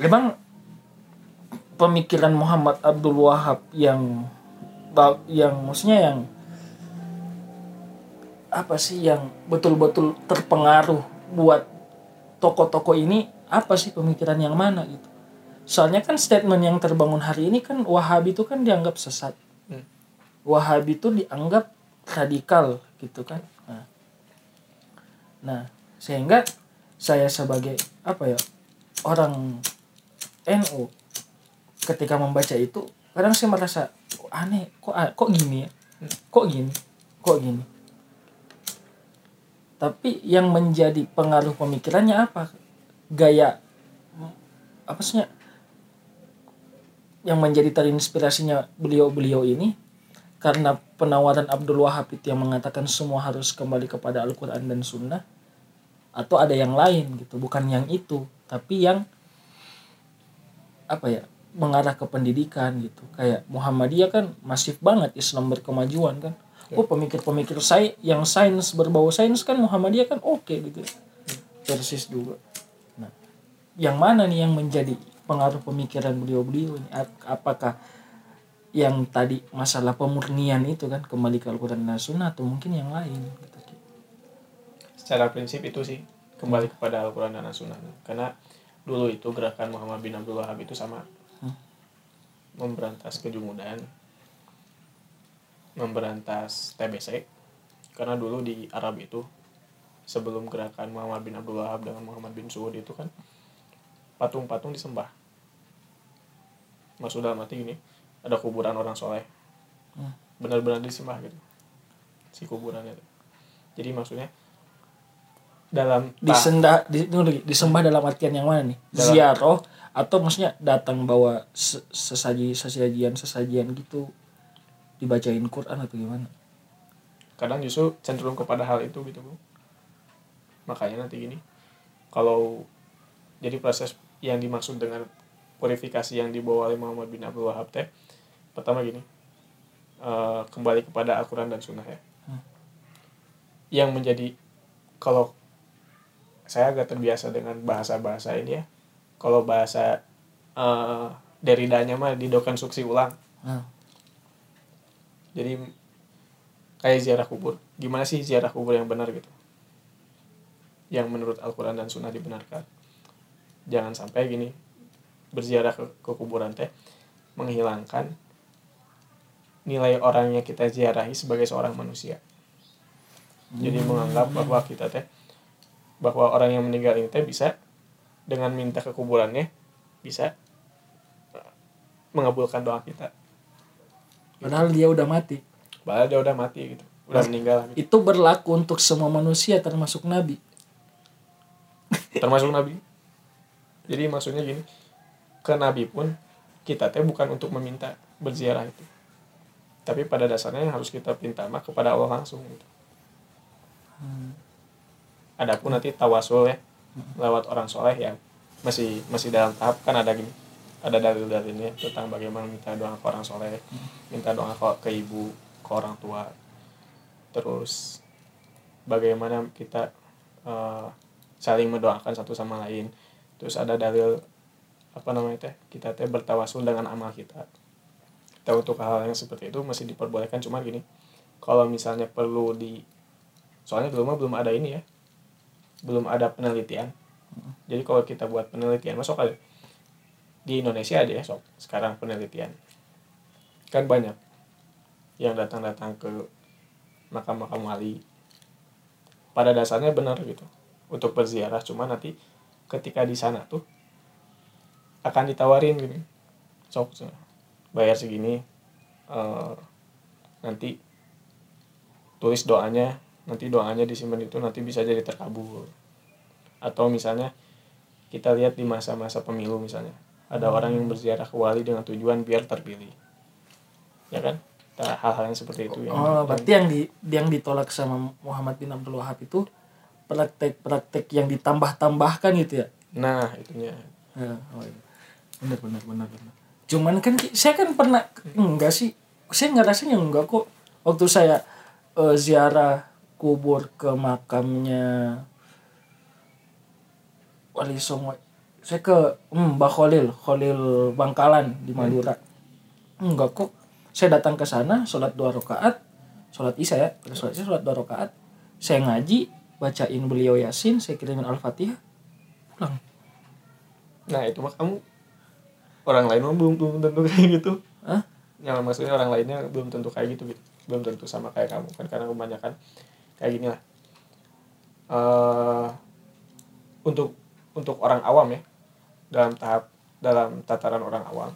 C: Memang pemikiran Muhammad Abdul Wahab yang yang maksudnya yang apa sih yang betul-betul terpengaruh buat toko-toko ini? Apa sih pemikiran yang mana gitu? Soalnya kan statement yang terbangun hari ini kan Wahabi itu kan dianggap sesat.
B: Hmm.
C: Wahabi itu dianggap radikal gitu kan. Nah, nah sehingga saya sebagai apa ya orang NU ketika membaca itu kadang saya merasa "Kok aneh? Kok kok gini ya? Kok gini? Kok gini tapi yang menjadi pengaruh pemikirannya apa? Gaya apa sih yang menjadi terinspirasinya beliau-beliau ini? Karena penawaran Abdul Wahab itu yang mengatakan semua harus kembali kepada Al-Quran dan Sunnah. Atau ada yang lain gitu bukan yang itu. Tapi yang apa ya mengarah ke pendidikan gitu. Kayak Muhammadiyah kan masif banget Islam berkemajuan kan oh pemikir-pemikir saya yang sains berbau sains kan Muhammadiyah kan oke gitu persis juga nah yang mana nih yang menjadi pengaruh pemikiran beliau-beliau ini Ap- apakah yang tadi masalah pemurnian itu kan kembali ke Al-Quran dan Sunnah atau mungkin yang lain gitu.
B: Secara prinsip itu sih kembali kepada Al-Quran dan As-Sunnah. Karena dulu itu gerakan Muhammad bin Abdul Wahab itu sama
C: Hmm.
B: memberantas kejumudan, memberantas TBC. Karena dulu di Arab itu sebelum gerakan Muhammad bin Abdul Wahab dengan Muhammad bin Suud itu kan patung-patung disembah. Maksud dalam arti gini, ada kuburan orang soleh.
C: Hmm.
B: Benar-benar disembah gitu. Si kuburannya itu. Jadi maksudnya dalam
C: disenda di, tunggu, disembah dalam artian yang mana nih
B: Dalam-
C: ziarah atau maksudnya datang bawa se- sesaji sesajian sesajian gitu dibacain Quran atau gimana?
B: Kadang justru cenderung kepada hal itu gitu bu. Makanya nanti gini kalau jadi proses yang dimaksud dengan purifikasi yang dibawa oleh Muhammad bin Abdul Wahab teh pertama gini eh, kembali kepada Al-Quran dan Sunnah ya.
C: Hmm.
B: yang menjadi kalau saya agak terbiasa dengan bahasa-bahasa ini ya kalau bahasa eh Deridanya mah didekonstruksi ulang.
C: Nah,
B: jadi kayak ziarah kubur. Gimana sih ziarah kubur yang benar gitu? Yang menurut Al-Quran dan Sunnah dibenarkan. Jangan sampai gini berziarah ke, ke kuburan teh menghilangkan nilai orang yang kita ziarahi sebagai seorang manusia. Jadi menganggap bahwa kita teh bahwa orang yang meninggal ini teh bisa dengan minta ke kuburannya bisa eh, mengabulkan doa kita
C: padahal dia udah mati
B: Padahal dia udah mati gitu. Udah meninggal gitu.
C: itu berlaku untuk semua manusia termasuk nabi
B: Termasuk Nabi. Jadi maksudnya gini, ke Nabi pun kita teh bukan untuk meminta berziarah itu. Tapi pada dasarnya yang harus kita minta mah kepada Allah langsung gitu. Adapun nanti tawasul ya lewat orang soleh yang masih masih dalam tahap kan ada gini ada dalil-dalilnya tentang bagaimana minta doa ke orang soleh minta doa ke, ke ibu ke orang tua. Terus bagaimana kita eh, saling mendoakan satu sama lain. Terus ada dalil apa namanya teh kita teh bertawasul dengan amal kita. Kita untuk hal yang seperti itu masih diperbolehkan. Cuma gini kalau misalnya perlu di soalnya dulu belum ada ini ya. Belum ada penelitian. Jadi kalau kita buat penelitian masuk kali di Indonesia aja ya sok. Sekarang penelitian. Kan banyak yang datang-datang ke makam-makam wali. Pada dasarnya benar gitu. Untuk berziarah cuma nanti ketika di sana tuh akan ditawarin gini. Sok bayar segini eh, nanti tulis doanya nanti doanya disimpan itu nanti bisa jadi terkabul. Atau misalnya kita lihat di masa-masa pemilu misalnya ada orang yang berziarah ke wali dengan tujuan biar terpilih ya kan hal-hal yang seperti itu yang,
C: oh berarti yang di yang ditolak sama Muhammad bin Abdul Wahab itu praktek-praktek yang ditambah-tambahkan gitu ya
B: nah itunya
C: Ya, oh iya. benar benar benar benar. Cuman kan saya kan pernah enggak sih, saya ngerasanya enggak kok. Waktu saya eh, ziarah kubur ke makamnya Wali Songo, saya ke hmm, Mbah Khalil, Khalil Bangkalan di Madura. Enggak kok. Saya datang ke sana, sholat dua rakaat, sholat isya ya, sholat isya sholat dua rakaat. Saya ngaji, bacain beliau yasin, saya kirimin al-fatihah, pulang.
B: nah itu mah kamu orang lain mah belum belum tentu kayak gitu
C: Hah?
B: yang maksudnya orang lainnya belum tentu kayak gitu gitu belum tentu sama kayak kamu kan karena kebanyakan kayak gini lah Eh, untuk untuk orang awam ya dalam tahap dalam tataran orang awam.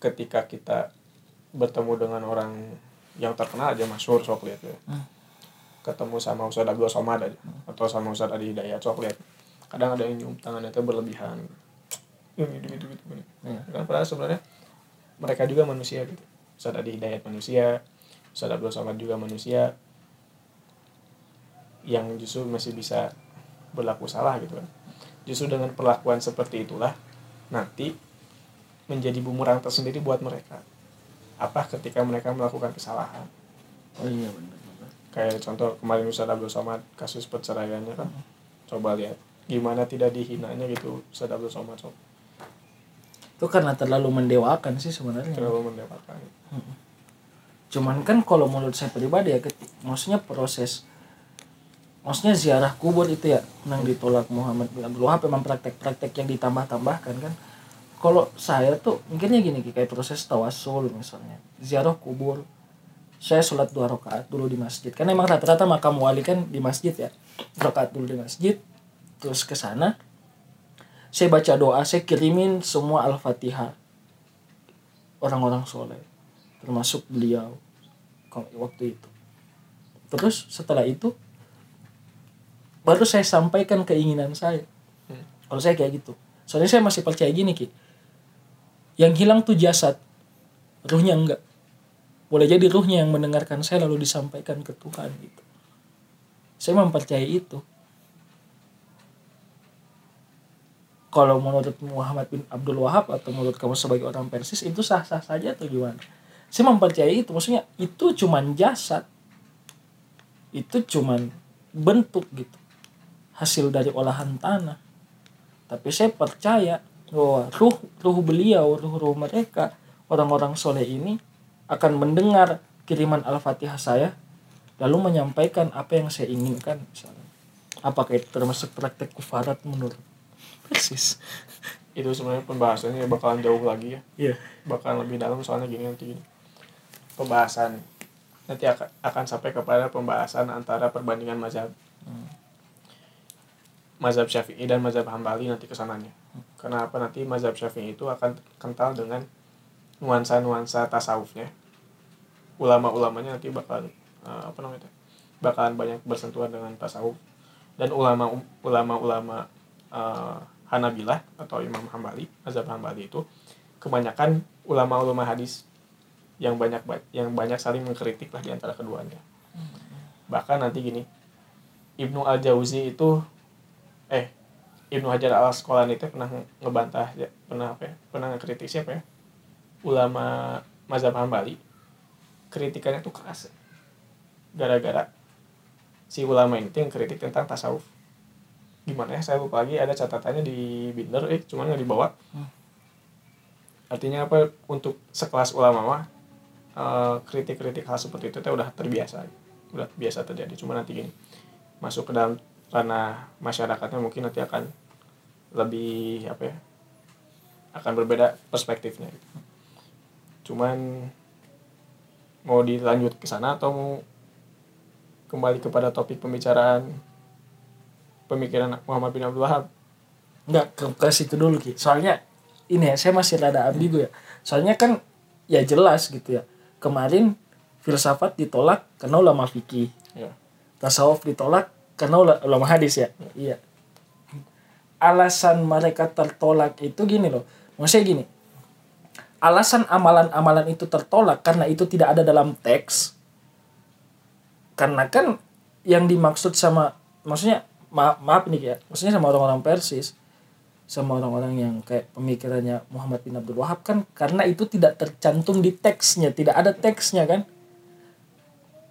B: Ketika kita bertemu dengan orang yang terkenal aja masyhur sok lihat ya.
C: Hmm.
B: ketemu sama Ustadz Abdul Somad aja atau sama Ustadz Adi Hidayat sok lihat kadang ada yang nyium tangannya itu berlebihan. Gitu gitu gitu, gitu. Kan padahal sebenarnya mereka juga manusia gitu. Ustadz Adi Hidayat manusia Ustadz Abdul Somad juga manusia. Yang justru masih bisa berlaku salah gitu kan justru dengan perlakuan seperti itulah nanti menjadi bumerang tersendiri buat mereka. Apa ketika mereka melakukan kesalahan.
C: Oh iya benar benar.
B: kayak contoh kemarin Ustadz Abdul Somad kasus perceraiannya kan. Coba lihat gimana tidak dihinanya gitu Ustadz Abdul Somad sok
C: Itu karena terlalu mendewakan sih sebenarnya.
B: terlalu mendewakan.
C: Cuman kan kalau menurut saya pribadi ya, maksudnya proses maksudnya ziarah kubur itu ya yang ditolak Muhammad bin Abdul Wahab memang praktek-praktek yang ditambah-tambahkan kan. Kalau saya tuh mungkinnya gini kayak proses tawasul misalnya. Ziarah kubur. Saya sholat dua rakaat dulu di masjid. Kan emang rata-rata makam wali kan di masjid ya. Rakaat dulu di masjid terus ke sana. Saya baca doa saya kirimin semua al-fatihah. Orang-orang soleh termasuk beliau waktu itu. Terus setelah itu baru saya sampaikan keinginan saya.
B: Hmm.
C: kalau saya kayak gitu. Soalnya saya masih percaya gini ki. Yang hilang tuh jasad. Ruhnya enggak. Boleh jadi ruhnya yang mendengarkan saya lalu disampaikan ke Tuhan gitu. Saya mempercayai itu. Kalau menurut Muhammad bin Abdul Wahab atau menurut kamu sebagai orang Persis itu sah-sah saja atau gimana? Saya mempercayai itu. Maksudnya itu cuman jasad. Itu cuman bentuk gitu hasil dari olahan tanah. Tapi saya percaya bahwa ruh ruh beliau ruh ruh mereka orang-orang soleh ini akan mendengar kiriman al-fatihah saya lalu menyampaikan apa yang saya inginkan misalnya. Apakah itu termasuk praktek kufarat menurut? Persis.
B: Itu sebenarnya pembahasannya bakalan jauh lagi ya.
C: Iya.
B: Bakalan lebih dalam soalnya gini nanti gini. Pembahasan. Nanti akan, akan sampai kepada pembahasan antara perbandingan mazhab mazhab syafi'i dan mazhab hambali nanti ke sananya kenapa nanti mazhab syafi'i itu akan kental dengan nuansa-nuansa tasawufnya. Ulama-ulamanya nanti bakal eh, apa namanya bakalan banyak bersentuhan dengan tasawuf. Dan ulama ulama-ulama eh, Hanabilah atau Imam Hambali mazhab Hambali itu kebanyakan ulama-ulama hadis yang banyak yang banyak saling mengkritik lah di antara keduanya. Bahkan nanti gini Ibnu Al Jauzi itu eh Ibnu Hajar Al Asqalani itu pernah ngebantah ya, pernah apa ya pernah ngekritik siapa ya? Ulama mazhab Hambali. Kritikannya tuh keras gara-gara si ulama ini tuh yang kritik tentang tasawuf. Gimana ya saya lupa lagi ada catatannya di binder eh cuman nggak dibawa. Artinya apa? Untuk sekelas ulama mah eh, kritik-kritik hal seperti itu teh udah terbiasa. Udah biasa terjadi. Cuma nanti gini masuk ke dalam ranah masyarakatnya mungkin nanti akan lebih apa ya akan berbeda perspektifnya cuman mau dilanjut ke sana atau mau kembali kepada topik pembicaraan pemikiran Muhammad bin Abdul Wahab
C: Enggak ke, ke situ dulu Ki. Soalnya ini ya saya masih rada ambigu ya. Soalnya kan ya jelas gitu ya. Kemarin filsafat ditolak karena ulama fikih.
B: ya
C: Tasawuf ditolak karena ula- ulama hadis ya. Iya. Alasan mereka tertolak itu gini loh. Maksudnya gini. Alasan amalan-amalan itu tertolak karena itu tidak ada dalam teks. Karena kan yang dimaksud sama maksudnya maaf, maaf nih ya. Maksudnya sama orang-orang Persis sama orang-orang yang kayak pemikirannya Muhammad bin Abdul Wahab kan karena itu tidak tercantum di teksnya, tidak ada teksnya kan.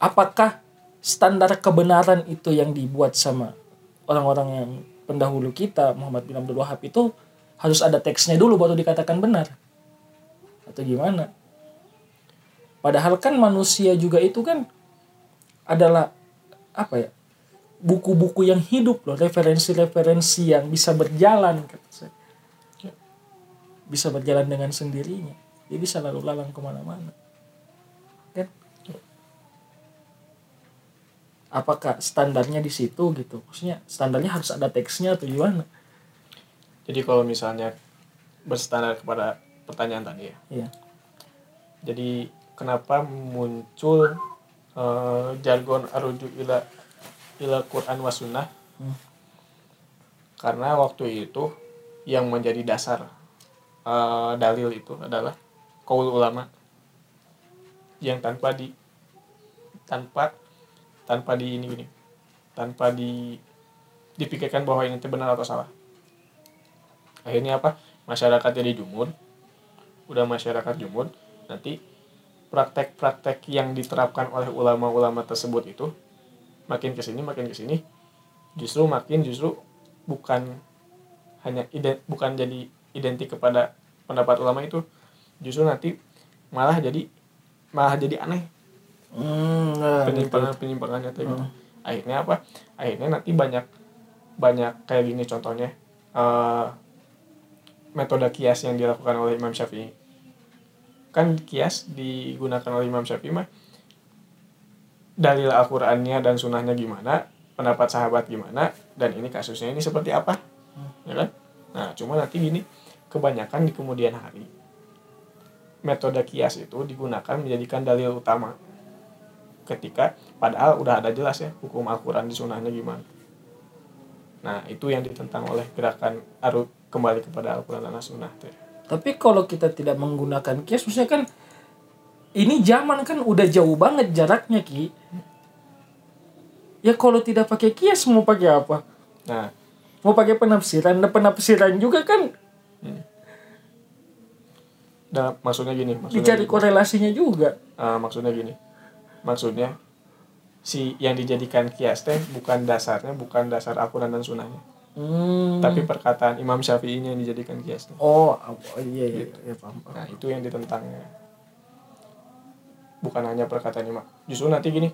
C: Apakah standar kebenaran itu yang dibuat sama orang-orang yang pendahulu kita Muhammad bin Abdul Wahab itu harus ada teksnya dulu baru dikatakan benar. Atau gimana? Padahal kan manusia juga itu kan adalah apa ya buku-buku yang hidup loh referensi-referensi yang bisa berjalan kata saya. Bisa berjalan dengan sendirinya. Dia bisa lalu lalang ke mana-mana kan apakah standarnya di situ gitu? Maksudnya standarnya harus ada teksnya atau gimana?
B: Jadi kalau misalnya berstandar kepada pertanyaan tadi ya.
C: Iya.
B: Jadi kenapa muncul eh, jargon aruju ila ila Quran wa sunnah?
C: Hmm.
B: karena waktu itu yang menjadi dasar eh, dalil itu adalah kaul ulama yang tanpa di tanpa tanpa di ini gini. Tanpa di dipikirkan bahwa ini benar atau salah. Akhirnya apa? Masyarakat jadi jumud udah masyarakat jumud nanti praktek-praktek yang diterapkan oleh ulama-ulama tersebut itu makin ke sini makin ke sini justru makin justru bukan hanya ide, bukan jadi identik kepada pendapat ulama itu justru nanti malah jadi malah jadi aneh
C: hmm, nah,
B: penyimpangan penyimpangannya tuh gitu. akhirnya apa? Akhirnya nanti banyak banyak kayak gini contohnya eh, metode kias yang dilakukan oleh Imam Syafi'i. Kan kias digunakan oleh Imam Syafi'i mah dalil Al-Qur'annya dan sunnahnya gimana pendapat sahabat gimana dan ini kasusnya ini seperti apa ya kan? Nah cuma nanti gini kebanyakan di kemudian hari metode kias itu digunakan menjadikan dalil utama ketika padahal udah ada jelas ya hukum Al-Quran di sunnahnya gimana nah itu yang ditentang oleh gerakan aru kembali kepada Al-Quran dan As-Sunnah teh
C: Tapi kalau kita tidak menggunakan kias, maksudnya kan ini zaman kan udah jauh banget jaraknya ki. Ya kalau tidak pakai kias mau pakai apa?
B: nah
C: Mau pakai penafsiran, dan penafsiran juga kan
B: dan maksudnya gini maksudnya
C: dicari
B: gini.
C: korelasinya juga.
B: Ah, maksudnya gini maksudnya si yang dijadikan kias teh bukan dasarnya bukan dasar Al-Quran dan Sunnahnya
C: Hmm.
B: tapi perkataan Imam Syafi'inya yang dijadikan kias teh.
C: oh, iya iya, iya paham, paham.
B: Nah, itu yang ditentangnya. Bukan hanya perkataan imam. Justru nanti gini.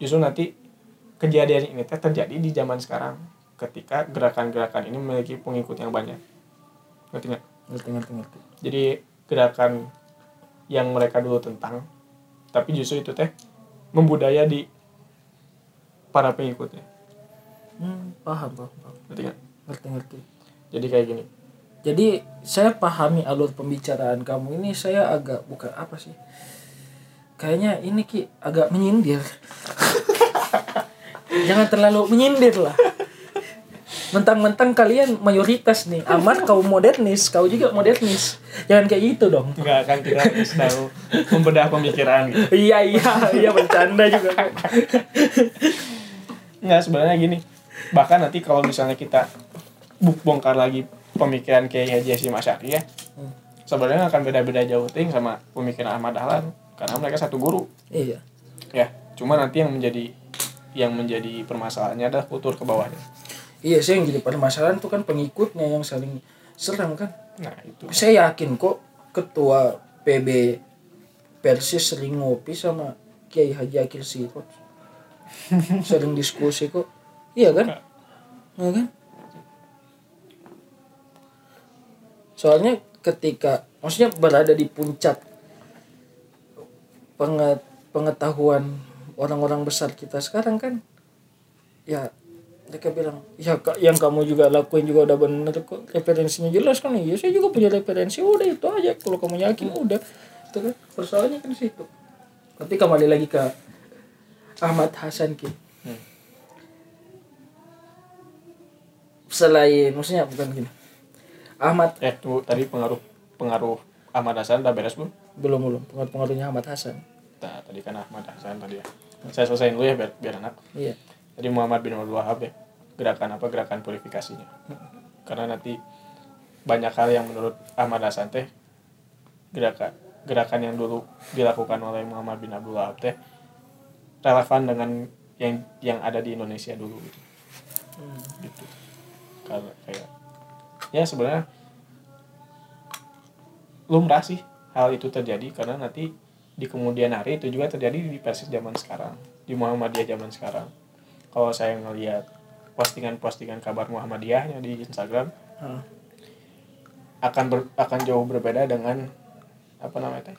B: Justru nanti kejadian ini teh terjadi di zaman sekarang ketika gerakan-gerakan ini memiliki pengikut yang banyak. Ngerti nggak?
C: Ngerti ngerti ngerti.
B: Jadi gerakan yang mereka dulu tentang tapi justru itu teh membudaya di para pengikutnya.
C: Hmm, paham paham paham.
B: Ngerti nggak?
C: Ngerti ngerti.
B: Jadi kayak gini.
C: Jadi saya pahami alur pembicaraan kamu ini saya agak bukan apa sih? Kayaknya ini ki agak menyindir. Jangan terlalu menyindir lah. Mentang-mentang kalian mayoritas nih, Amar kau modernis, kau juga modernis. Jangan kayak gitu dong.
B: Nggak akan kita harus tahu membedah pemikiran gitu.
C: Iya iya iya bercanda juga.
B: Nggak sebenarnya gini. Bahkan nanti kalau misalnya kita bu- bongkar lagi pemikiran kayak Haji Hasyim Asy'ari ya. Sebenarnya akan beda-beda jauh ting sama pemikiran Ahmad Dahlan karena mereka satu guru.
C: Iya.
B: Ya, cuma nanti yang menjadi yang menjadi permasalahannya adalah kultur ke bawahnya.
C: Iya sih yang jadi permasalahan tuh kan pengikutnya yang saling serang kan.
B: Nah, itu.
C: saya yakin kok ketua PB Persis sering ngopi sama Kiai Haji Akil Sirot sering diskusi kok. Iya kan? Iya kan? Soalnya ketika maksudnya berada di puncak penget, pengetahuan orang-orang besar kita sekarang kan ya mereka bilang ya Kak, yang kamu juga lakuin juga udah bener kok referensinya jelas kan? Iya saya juga punya referensi udah itu aja. Kalau kamu yakin udah itu kan persoalannya kan situ tapi kembali lagi ke Ahmad Hasan ki
B: Hmm.
C: selain maksudnya bukan gini Ahmad
B: Eh, tunggu tadi pengaruh pengaruh Ahmad Hasan udah beres belum?
C: belum belum pengaruh pengaruhnya Ahmad Hasan
B: Nah, tadi kan Ahmad Hasan tadi ya. Saya selesaiin dulu ya biar, biar enak.
C: iya
B: Jadi Muhammad bin Abdul Wahab ya. Gerakan apa? Gerakan purifikasinya. Karena nanti banyak hal yang menurut Ahmad Hasan teh gerakan gerakan yang dulu dilakukan oleh Muhammad bin Abdul Wahab teh relevan dengan yang yang ada di Indonesia dulu gitu. gitu. Kalau kayak ya sebenarnya lumrah sih hal itu terjadi karena nanti di kemudian hari itu juga terjadi di Persis zaman sekarang di Muhammadiyah zaman sekarang kalau saya ngelihat postingan-postingan kabar Muhammadiyahnya di Instagram
C: Hah.
B: akan ber- akan jauh berbeda dengan apa namanya teh?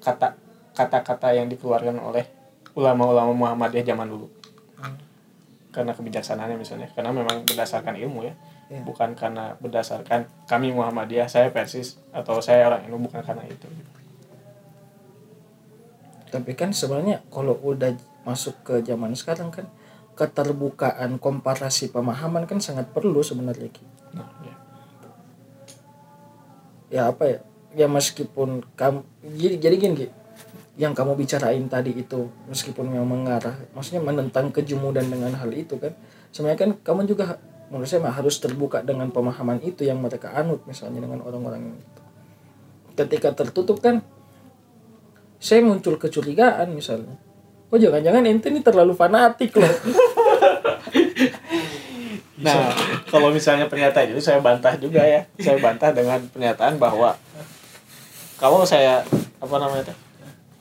B: Kata kata-kata yang dikeluarkan oleh ulama-ulama Muhammadiyah zaman dulu. Karena kebijaksanaannya misalnya. Karena memang berdasarkan ilmu ya.
C: Iya.
B: bukan karena berdasarkan kami Muhammadiyah saya Persis atau saya orang ini bukan karena itu.
C: Tapi kan sebenarnya kalau udah masuk ke zaman sekarang kan keterbukaan komparasi pemahaman kan sangat perlu sebenarnya Ki.
B: nah ya
C: ya apa ya ya meskipun kamu jadi jadi gini Ki. yang kamu bicarain tadi itu meskipun yang mengarah maksudnya menentang kejemudan dengan hal itu kan sebenarnya kan kamu juga menurut saya harus terbuka dengan pemahaman itu yang mereka anut misalnya dengan orang-orang itu ketika tertutup kan saya muncul kecurigaan misalnya oh jangan-jangan ente ini terlalu fanatik loh
B: Nah, kalau misalnya pernyataan itu saya bantah juga ya. Saya bantah dengan pernyataan bahwa kalau saya apa namanya teh?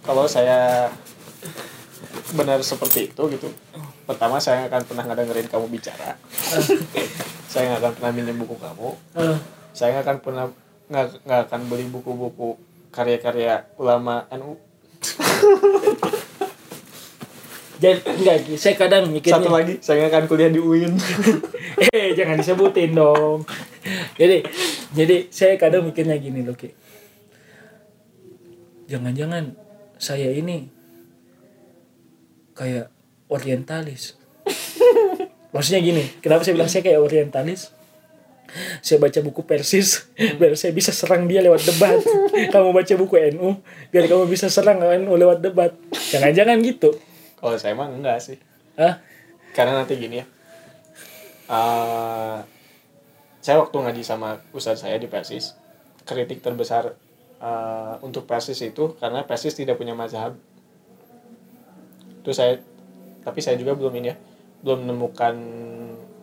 B: Kalau saya benar seperti itu gitu. Pertama saya nggak akan pernah ngedengerin kamu bicara. saya nggak akan pernah minjem buku kamu. Saya nggak akan pernah nggak nggak akan beli buku-buku karya-karya ulama NU.
C: jadi enggak saya kadang mikirnya
B: Satu lagi, saya nggak akan kuliah di UIN.
C: eh jangan disebutin dong jadi jadi saya kadang mikirnya gini loh ki jangan-jangan saya ini kayak orientalis. Maksudnya gini kenapa saya bilang saya kayak orientalis? Saya baca buku Persis biar saya bisa serang dia lewat debat. Kamu baca buku NU biar kamu bisa serang NU lewat debat. Jangan-jangan gitu.
B: Kalau saya mah enggak sih.
C: Ah
B: karena nanti gini ya. Eh, saya waktu ngaji sama ustadz saya di Persis kritik terbesar eh, untuk Persis itu karena Persis tidak punya mazhab. Itu saya tapi saya juga belum ini ya belum menemukan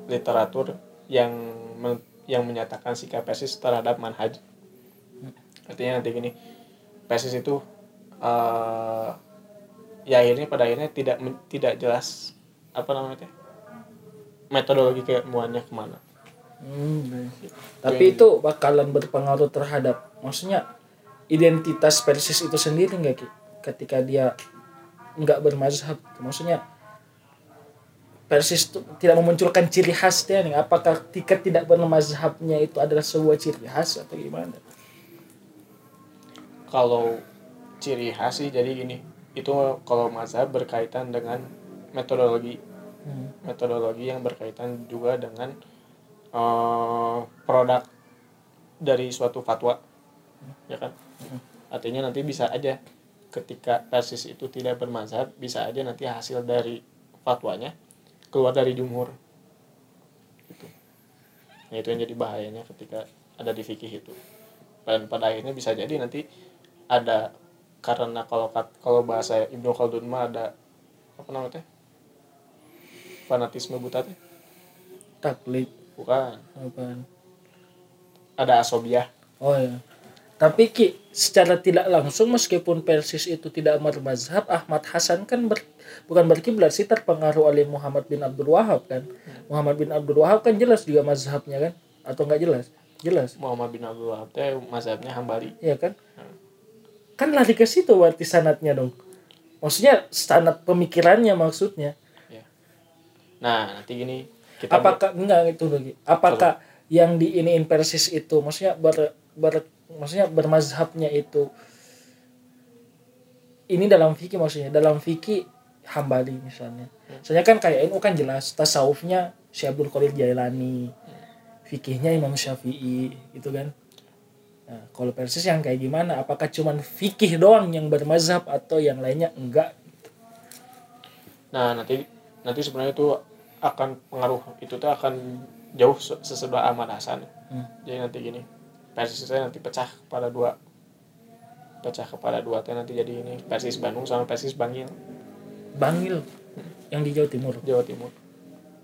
B: literatur yang men- yang menyatakan sikap Persis terhadap manhaj. Artinya nanti gini Persis itu eh ya akhirnya pada akhirnya tidak tidak jelas apa namanya metodologi keilmuannya ke mana.
C: Hmm, tapi itu bakalan berpengaruh terhadap maksudnya identitas Persis itu sendiri nggak Ki? ketika dia nggak bermazhab maksudnya Persis itu tidak memunculkan ciri khasnya nih. Apakah ketika tidak bermazhabnya itu adalah sebuah ciri khas atau gimana?
B: Kalau ciri khas sih jadi gini itu kalau mazhab berkaitan dengan metodologi.
C: Hmm.
B: metodologi yang berkaitan juga dengan eh, produk dari suatu fatwa. Ya kan artinya nanti bisa aja ketika persis itu tidak bermazhab bisa aja nanti hasil dari fatwanya keluar dari jumhur. Gitu. Nah, itu yang jadi bahayanya ketika ada di fikih itu. Dan pada akhirnya bisa jadi nanti ada karena kalau kalau bahasa Ibnu Khaldun mah ada apa namanya fanatisme buta teh?
C: Taklid.
B: Bukan. Ada asobiah.
C: Oh ya tapi Ki secara tidak langsung meskipun Persis itu tidak bermazhab Ahmad Hasan kan ber- bukan berkiblat sih terpengaruh oleh Muhammad bin Abdul Wahab kan? Muhammad bin Abdul Wahab kan jelas juga mazhabnya kan? Atau nggak jelas? Jelas.
B: Muhammad bin Abdul Wahab teh mazhabnya Hambali.
C: Iya kan? Kan lari ke situ berarti sanatnya dong. Maksudnya sanat pemikirannya maksudnya.
B: Nah nanti gini kita
C: apakah enggak itu lagi. Apakah yang diiniin persis itu maksudnya ber, ber maksudnya bermazhabnya itu ini dalam fikih maksudnya dalam fikih hambali misalnya. Soalnya kan kayak NU kan jelas tasawufnya Syekh Abdul Qadir Jailani fikihnya Imam Syafi'i gitu kan. Nah, kalau persis yang kayak gimana? Apakah cuman fikih doang yang bermazhab atau yang lainnya? Enggak.
B: Nah nanti nanti sebenarnya itu akan pengaruh itu tuh akan jauh se- sesudah Ahmad Hasan.
C: Hmm.
B: jadi nanti gini persis saya nanti pecah pada dua. Pecah kepada dua teh nanti jadi ini persis Bandung sama persis Bangil.
C: Bangil? Yang di Jawa Timur?
B: Jawa Timur.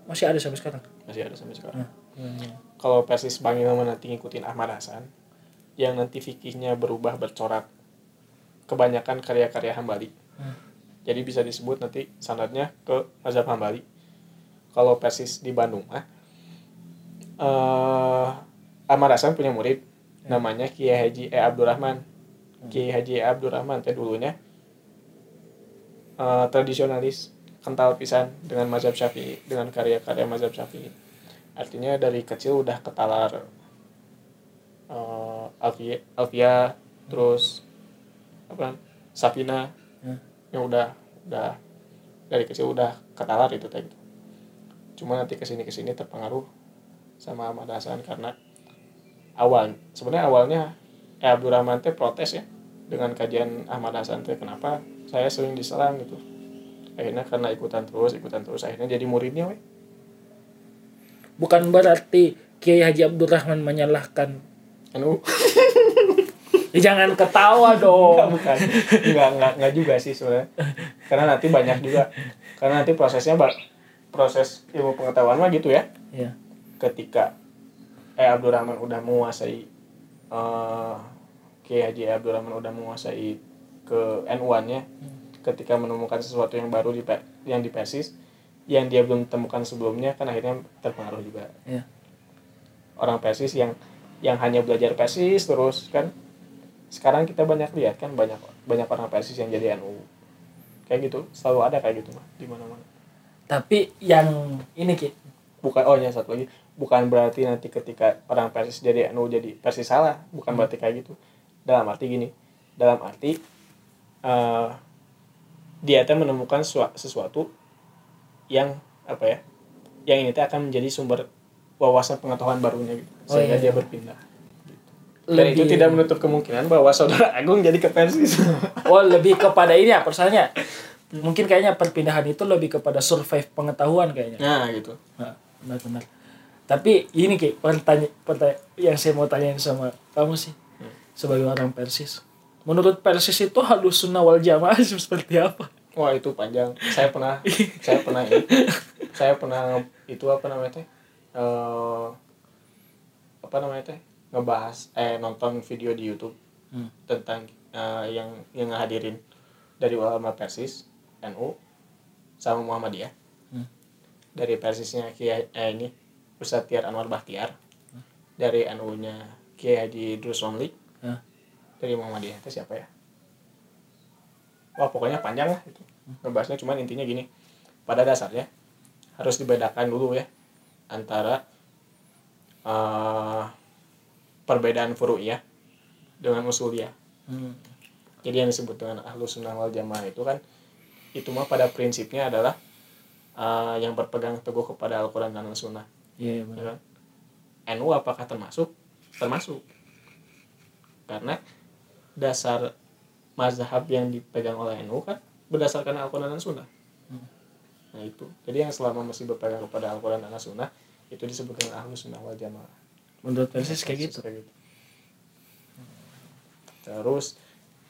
C: Masih ada sampai sekarang?
B: Masih ada sampai sekarang.
C: Hmm.
B: kalau persis Bangil nanti ngikutin Ahmad Hasan yang nanti fikihnya berubah bercorak. Kebanyakan karya-karya Hambali.
C: Hmm.
B: jadi bisa disebut nanti sanadnya ke mazhab Hambali. Kalau persis di Bandung mah eh Ahmad Hasan punya murid namanya Kiai Haji E Abdurrahman Kiai Haji E Abdurrahman teh dulunya eh, tradisionalis kental pisan dengan mazhab Syafi'i dengan karya-karya mazhab Syafi'i artinya dari kecil udah ketalar eh Alfia, Alfia terus apa Safina
C: Hmm.
B: yang udah udah dari kecil udah ketalar itu teh gitu. cuma nanti ke sini ke sini terpengaruh sama Ahmad Hasan karena awal. Sebenarnya awalnya eh Abdurrahman teh protes ya dengan kajian Ahmad Hasan teh kenapa saya sering diserang gitu. Akhirnya karena ikutan terus ikutan terus akhirnya jadi muridnya we
C: bukan berarti Kiai Haji Abdurrahman menyalahkan.
B: Anu?
C: Ya, jangan ketawa dong.
B: Bukan. Enggak, enggak, enggak juga sih sebenarnya. Karena nanti banyak juga. Karena nanti prosesnya proses ilmu pengetahuan mah gitu ya.
C: Ya
B: ketika eh Abdurrahman udah menguasai eh Kiai Haji Abdurrahman udah menguasai ke N1-nya ketika menemukan sesuatu yang baru di yang di Persis yang dia belum temukan sebelumnya kan akhirnya terpengaruh juga.
C: Ya
B: orang Persis yang yang hanya belajar Persis terus kan. Sekarang kita banyak lihat kan banyak banyak orang Persis yang jadi NU kayak gitu selalu ada kayak gitu mah di mana-mana.
C: Tapi yang ini Ki.
B: Bukan oh ya satu lagi bukan berarti nanti ketika orang Persis jadi NU jadi Persis salah. Bukan berarti kayak gitu. Dalam arti gini. Dalam arti eh dia tuh menemukan sua- sesuatu yang apa ya yang ini teh akan menjadi sumber wawasan pengetahuan barunya gitu.
C: Oh,
B: sehingga
C: iya.
B: dia berpindah. Dan itu
C: Lebih-
B: tidak menutup kemungkinan bahwa saudara Agung jadi ke Persis.
C: Oh lebih kepada ini ya persoalannya mungkin kayaknya perpindahan itu lebih kepada survive pengetahuan kayaknya.
B: nah gitu.
C: Nah, benar-benar. Tapi ini ki pertanyaan yang saya mau tanyain sama kamu sih sebagai orang Persis. Menurut Persis itu halus sunnah wal jamaah seperti apa?
B: wah itu panjang saya pernah saya pernah ini saya pernah itu apa namanya teh Eh, apa namanya teh ngebahas eh nonton video di YouTube
C: Hmm.
B: tentang eh, yang yang ngehadirin dari ulama Persis NU sama Muhammadiyah
C: Hmm.
B: dari Persisnya Kiai eh, ini Ustadz Tiar Anwar Bahtiar dari NU-nya Kiai Haji Idrus Romli.
C: Hah?
B: dari Muhammadiyah itu siapa ya? Wah pokoknya panjang lah itu. Ngebahasnya cuman intinya gini pada dasarnya harus dibedakan dulu ya antara eh, perbedaan furu'iyah dengan usuliyah.
C: Hmm.
B: jadi yang disebut dengan ahlu sunnah wal jamaah itu kan itu mah pada prinsipnya adalah eh, yang berpegang teguh kepada Al-Quran dan Al-Sunnah
C: Iya iya,
B: ya
C: benar.
B: kan? NU apakah termasuk termasuk karena dasar mazhab yang dipegang oleh NU kan berdasarkan Al-Quran dan Sunnah nah itu jadi yang selama masih berpegang kepada Al-Quran dan Sunnah itu disebut dengan ahlu sunnah wal jamaah
C: Menurut Persis kayak gitu.
B: Kayak gitu. terus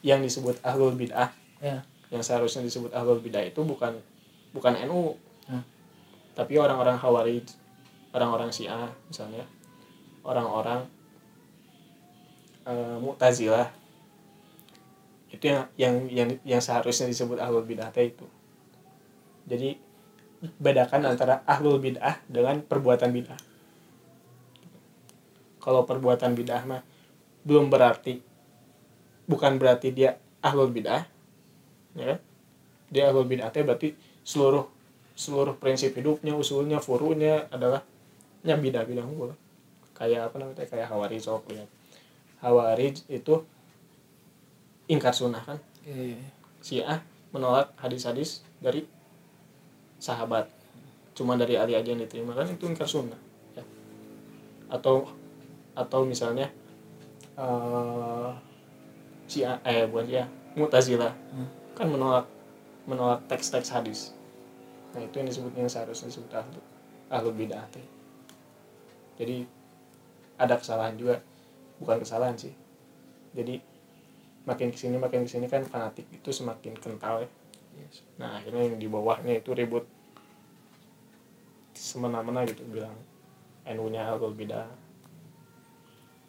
B: yang disebut ahlul bid'ah
C: Ya.
B: yang seharusnya disebut ahlul bidah itu bukan bukan NU
C: Hmm.
B: tapi orang-orang Khawarij orang-orang Syiah misalnya. Orang-orang eh, Mu'tazilah. Itu yang yang yang yang seharusnya disebut ahlul bidah itu. Jadi bedakan antara ahlul bid'ah dengan perbuatan bid'ah. Kalau perbuatan bid'ah mah belum berarti bukan berarti dia ahlul bid'ah ya. Dia ahlul bid'ah berarti seluruh seluruh prinsip hidupnya usulnya furunya adalah nya bidah bidah unggul kayak apa namanya kayak hawarij sok lihat hawarij itu ingkar sunnah kan
C: Iya, iya.
B: Syiah menolak hadis-hadis dari sahabat cuma dari Ali aja yang diterima kan itu ingkar sunnah ya. atau atau misalnya eh Syiah eh bukan Syiah Mu'tazilah
C: Hmm.
B: kan menolak menolak teks-teks hadis nah itu yang disebut yang seharusnya disebut ahlu ahlu bid'ah teh. Jadi ada kesalahan juga. Bukan kesalahan sih. Jadi makin ke sini makin ke sini kan fanatik itu semakin kental ya. Nah akhirnya yang di bawahnya itu ribut. Semena-mena gitu bilang NU-nya ahlul bidah.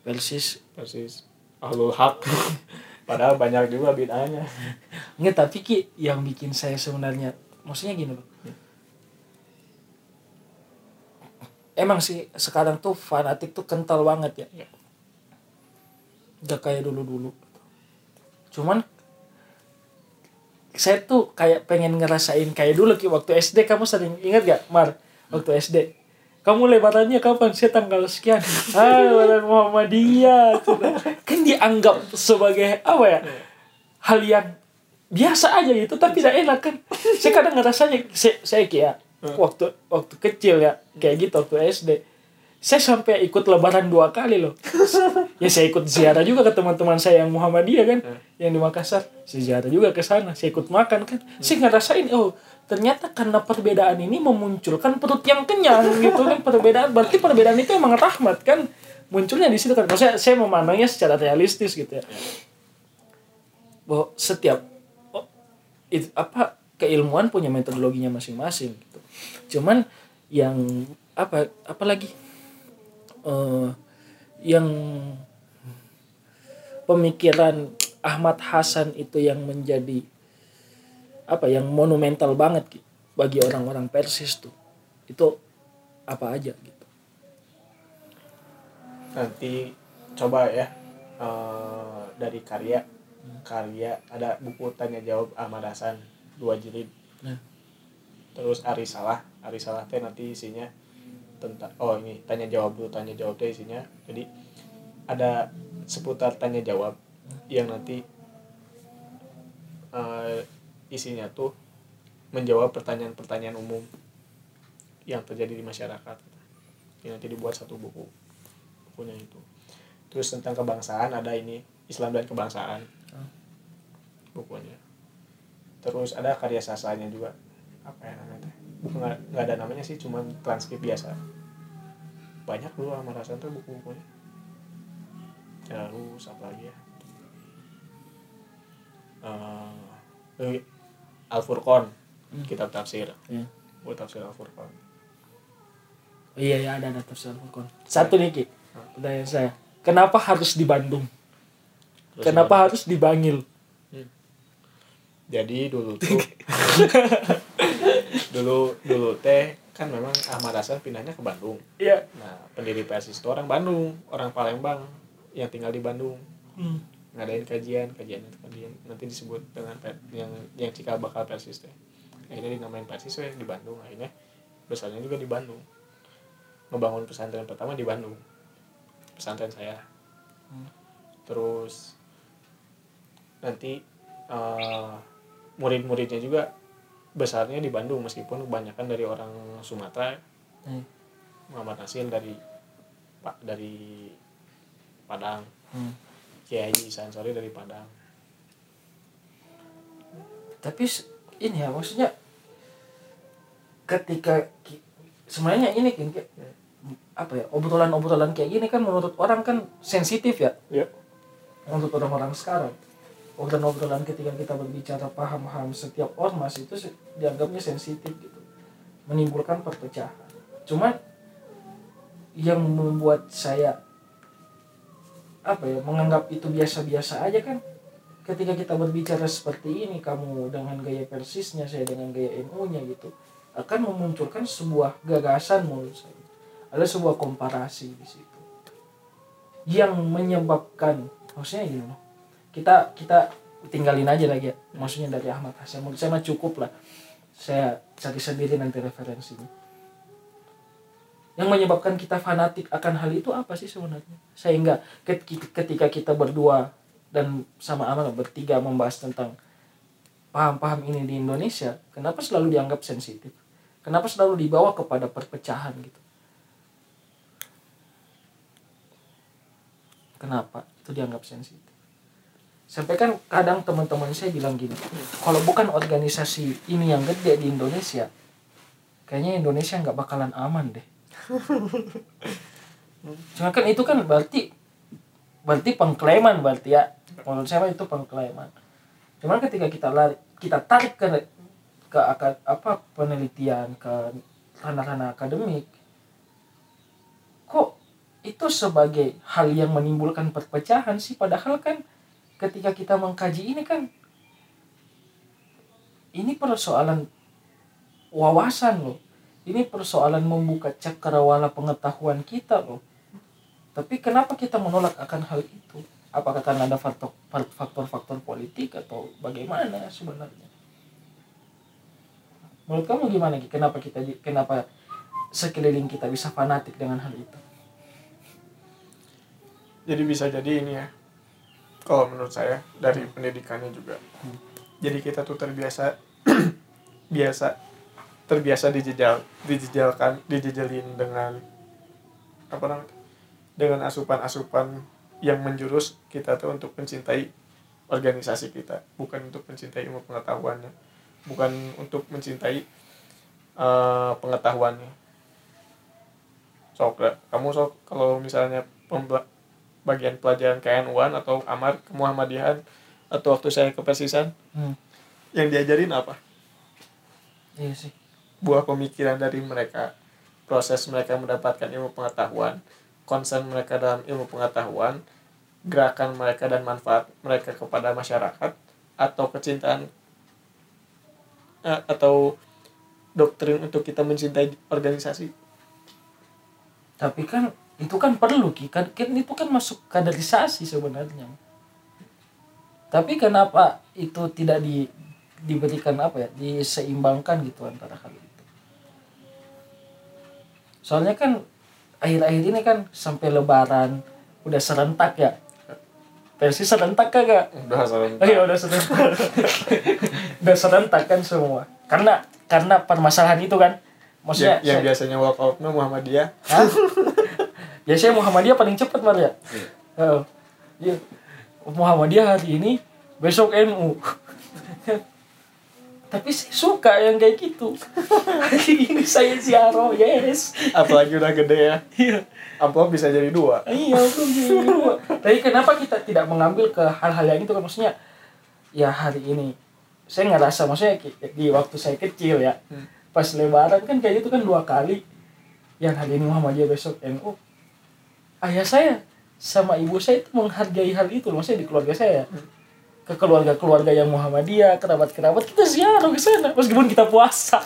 C: Persis.
B: Persis. Ahlul hak padahal banyak juga bid'ahnya.
C: Enggak, tapi Ki, yang bikin saya sebenarnya maksudnya gini loh. Emang sih sekarang tuh fanatik tuh kental banget ya.
B: Iya.
C: Gak kayak dulu-dulu. Cuman saya tuh kayak pengen ngerasain kayak dulu Ki waktu SD kamu sering ingat gak Mar waktu SD kamu lebarannya kapan? Saya tanggal sekian. Ah lebaran Muhammadiyah. Kan dianggap sebagai apa ya? Hal yang biasa aja gitu tapi tidak enak kan. Saya kadang ngerasanya saya, saya kayak waktu waktu kecil ya kayak gitu waktu SD saya sampai ikut lebaran dua kali loh. Ya saya ikut ziarah juga ke teman-teman saya yang Muhammadiyah kan yang di Makassar. Saya ziarah juga ke sana saya ikut makan kan. Saya ngerasain oh ternyata karena perbedaan ini memunculkan perut yang kenyang gitu kan. Perbedaan berarti perbedaan itu emang rahmat kan. Munculnya di situ kan. Maksudnya saya memandangnya secara realistis gitu ya. Bahwa setiap oh, itu apa keilmuan punya metodologinya masing-masing gitu. Cuman yang apa apalagi eh yang pemikiran Ahmad Hasan itu yang menjadi apa yang monumental banget Ki, bagi orang-orang Persis tuh. Itu apa aja gitu.
B: nanti coba ya eh, dari karya karya ada buku tanya jawab Ahmad Hasan dua jilid
C: Nah.
B: terus Ari Salah Ari Salah teh nanti isinya tentang oh ini tanya jawab dulu tanya jawab teh isinya. Jadi ada seputar tanya jawab yang nanti eh, isinya tuh menjawab pertanyaan-pertanyaan umum yang terjadi di masyarakat. Ya, nanti dibuat satu buku bukunya itu. Terus tentang kebangsaan ada ini Islam dan kebangsaan.
C: Oh.
B: bukunya. Terus ada karya sastranya juga. Apa ya namanya buku nggak ada namanya sih cuman transkrip biasa banyak dulu sama Rasan tuh buku-bukunya terus apa lagi ya Eh, Al Furqon kitab tafsir
C: Iya.
B: buat tafsir Al Furqon
C: Oh, iya ya ada ada tafsir Al-Qur'an. Satu nih Ki. Pertanyaan saya. Kenapa harus di Bandung?
B: Terus
C: Kenapa
B: gimana?
C: harus di Bangil?
B: jadi dulu tuh dulu dulu teh kan memang Ahmad Hasan pindahnya ke Bandung.
C: Iya.
B: nah pendiri PSIS itu orang Bandung orang Palembang yang tinggal di Bandung.
C: Hmm.
B: ngadain kajian kajian itu dia nanti disebut dengan per- yang yang cikal bakal persis teh akhirnya dinamain persis we, di Bandung. Akhirnya besarnya juga di Bandung. Ngebangun pesantren pertama di Bandung. Pesantren saya.
C: Hmm.
B: terus nanti eh, murid-muridnya juga besarnya di Bandung meskipun kebanyakan dari orang Sumatera
C: Hmm.
B: Muhammad Nasil dari Pak dari Padang
C: Hmm.
B: Kiai Sansori dari Padang
C: Tapi ini ya maksudnya ketika sebenarnya ini kan apa ya obrolan-obrolan kayak gini kan menurut orang kan sensitif ya
B: ya
C: untuk orang-orang sekarang obrolan-obrolan ketika kita berbicara paham-paham setiap ormas itu dianggapnya sensitif gitu. Menimbulkan perpecahan. Cuman yang membuat saya apa ya menganggap itu biasa-biasa aja kan ketika kita berbicara seperti ini kamu dengan gaya persisnya saya dengan gaya NU nya gitu akan memunculkan sebuah gagasan menurut saya. Ada sebuah komparasi di situ. Yang menyebabkan maksudnya loh kita kita tinggalin aja lagi ya. Maksudnya dari Ahmad Hasan saya mah cukup lah. Saya cari sendiri nanti referensinya. Yang menyebabkan kita fanatik akan hal itu apa sih sebenarnya? Sehingga ket- ketika kita berdua dan sama Amal bertiga membahas tentang paham-paham ini di Indonesia kenapa selalu dianggap sensitif? Kenapa selalu dibawa kepada perpecahan gitu? Kenapa itu dianggap sensitif sampai kan kadang teman-teman saya bilang gini kalau bukan organisasi ini yang gede di Indonesia kayaknya Indonesia nggak bakalan aman deh. Cuma kan itu kan berarti berarti pengklaiman berarti ya. Menurut saya itu pengklaiman cuman ketika kita lari kita tarik ke ke akad, apa penelitian ke ranah-ranah akademik kok itu sebagai hal yang menimbulkan perpecahan sih? Padahal kan ketika kita mengkaji ini kan ini persoalan wawasan loh. Ini persoalan membuka cakrawala pengetahuan kita loh. Tapi kenapa kita menolak akan hal itu? Apakah karena ada faktor faktor-faktor politik atau bagaimana sebenarnya? Menurut kamu gimana Ki? kenapa kita kenapa sekeliling kita bisa fanatik dengan hal itu?
B: Jadi bisa jadi ini ya kalau menurut saya dari pendidikannya juga. Jadi kita tuh terbiasa biasa terbiasa dijejal dijejalkan dijejelin dengan apa namanya dengan asupan-asupan yang menjurus kita tuh untuk mencintai organisasi kita. Bukan untuk mencintai ilmu pengetahuannya. Bukan untuk mencintai eh, pengetahuannya. Sok kamu sok kalau misalnya bagian pelajaran KNUan atau Amar ke Muhammadiyahan atau waktu saya ke Persisan
C: hmm.
B: yang diajarin apa?
C: Iya sih.
B: Buah pemikiran dari mereka proses mereka mendapatkan ilmu pengetahuan concern mereka dalam ilmu pengetahuan gerakan mereka dan manfaat mereka kepada masyarakat atau kecintaan eh, atau doktrin untuk kita mencintai organisasi.
C: Tapi kan itu kan perlu Ki. kan, kan itu kan masuk kaderisasi sebenarnya tapi kenapa itu tidak di diberikan apa ya diseimbangkan gitu antara hal itu soalnya kan akhir-akhir ini kan sampai lebaran udah serentak ya versi serentak kagak
B: udah
C: Oh iya udah serentak. udah serentak kan semua. Karena karena permasalahan itu kan maksudnya
B: yang, yang
C: saya-
B: biasanya walkoutnya Muhammadiyah?
C: biasanya Muhammadiyah paling cepat Mar ya
A: Iya.
C: Heeh. Iya. Muhammadiyah hari ini besok NU tapi saya suka yang kayak gitu hari ini saya ziarah yes
B: apalagi udah gede ya
C: iya
B: amplop bisa jadi dua
C: iya dulu. tapi kenapa kita tidak mengambil ke hal-hal yang itu kan maksudnya ya hari ini saya ngerasa maksudnya di waktu saya kecil ya
B: Hmm.
C: pas lebaran kan kayak gitu kan dua kali yang hari ini Muhammadiyah besok NU ayah saya sama ibu saya itu menghargai hal itu maksudnya di keluarga saya. Ke keluarga-keluarga yang Muhammadiyah kerabat-kerabat kita ziarah ke sana meskipun kita puasa.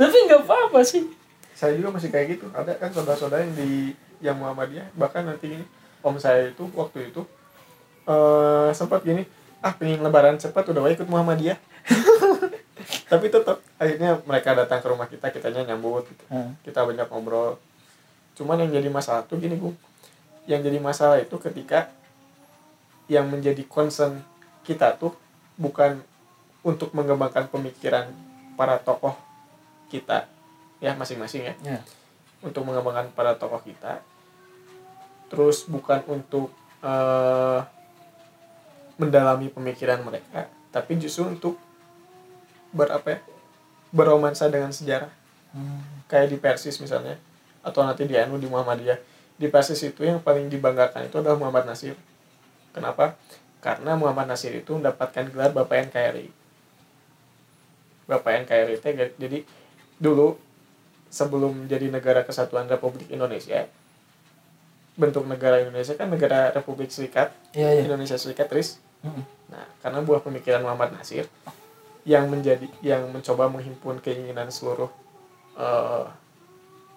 C: Tapi nggak apa-apa sih.
B: Saya juga masih kayak gitu. Ada kan saudara-saudara yang di yang Muhammadiyah bahkan nanti ini om saya itu waktu itu eh sempat gini ah pengen lebaran cepat udah ikut Muhammadiyah. Tapi tetap akhirnya mereka datang ke rumah kita kitanya nyambut gitu.
C: Hmm.
B: kita banyak ngobrol cuman yang jadi masalah tuh gini gue yang jadi masalah itu ketika yang menjadi concern kita tuh bukan untuk mengembangkan pemikiran para tokoh kita ya masing-masing ya.
C: Ya.
B: untuk mengembangkan para tokoh kita. Terus bukan untuk eh, mendalami pemikiran mereka tapi justru untuk berapa ya? Beromansa dengan sejarah.
C: Hmm.
B: kayak di Persis misalnya atau nanti di NU di Muhammadiyah. Di Persis itu yang paling dibanggakan itu adalah Muhammad Nasir. Kenapa? Karena Muhammad Nasir itu mendapatkan gelar Bapak NKRI Bapak NKRI ga- jadi dulu sebelum jadi negara kesatuan Republik Indonesia bentuk negara Indonesia kan negara Republik Serikat
C: Iya, iya.
B: Indonesia Serikat Tris.
C: Mm-mm.
B: Nah, karena buah pemikiran Muhammad Nasir yang menjadi yang mencoba menghimpun keinginan seluruh eh,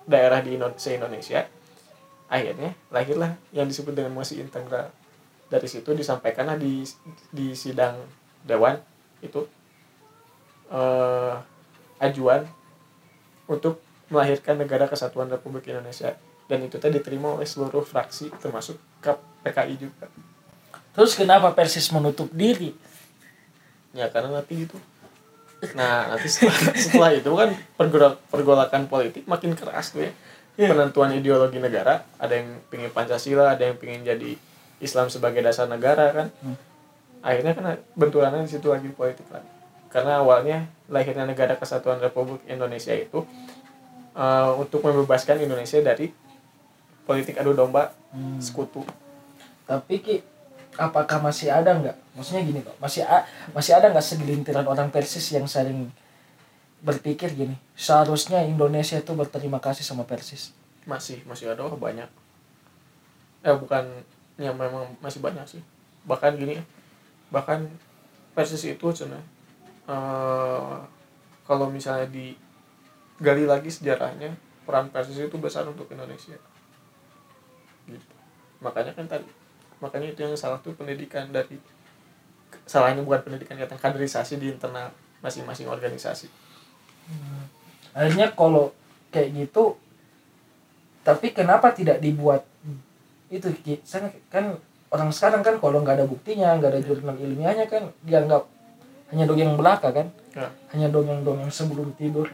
B: daerah di Indo- se-Indonesia, akhirnya lahirlah yang disebut dengan mosi integral. Dari situ disampaikanlah di di sidang dewan itu eh, ajuan untuk melahirkan negara kesatuan Republik Indonesia dan itu tadi diterima oleh seluruh fraksi termasuk PKI juga.
C: Terus kenapa Persis menutup diri?
B: ya karena nanti gitu nah nanti setelah, setelah itu kan pergolak, pergolakan politik makin keras tuh ya
C: Iya.
B: penentuan ideologi negara ada yang pingin pancasila ada yang pingin jadi Islam sebagai dasar negara kan
C: Hmm.
B: akhirnya kan benturannya di situ lagi politik lagi karena awalnya lahirnya negara kesatuan Republik Indonesia itu eh, untuk membebaskan Indonesia dari politik adu domba
C: Hmm.
B: sekutu
C: Tapi Ki, apakah masih ada nggak? Maksudnya gini kok, masih a- masih ada nggak segelintiran orang Persis yang sering berpikir gini, seharusnya Indonesia itu berterima kasih sama Persis.
B: masih masih ada oh, banyak. Eh bukan ya memang masih banyak sih. Bahkan gini bahkan Persis itu cina eh kalau misalnya digali lagi sejarahnya peran Persis itu besar untuk Indonesia. Gitu. Makanya kan tadi makanya itu yang salah tuh pendidikan dari salahnya bukan pendidikan kata kaderisasi di internal masing-masing organisasi
C: Akhirnya kalau kayak gitu, tapi kenapa tidak dibuat itu? Saya kan orang sekarang kan kalau nggak ada buktinya, nggak ada jurnal ilmiahnya kan dianggap hanya dongeng belaka kan,
B: Ya.
C: hanya dongeng-dongeng sebelum tidur.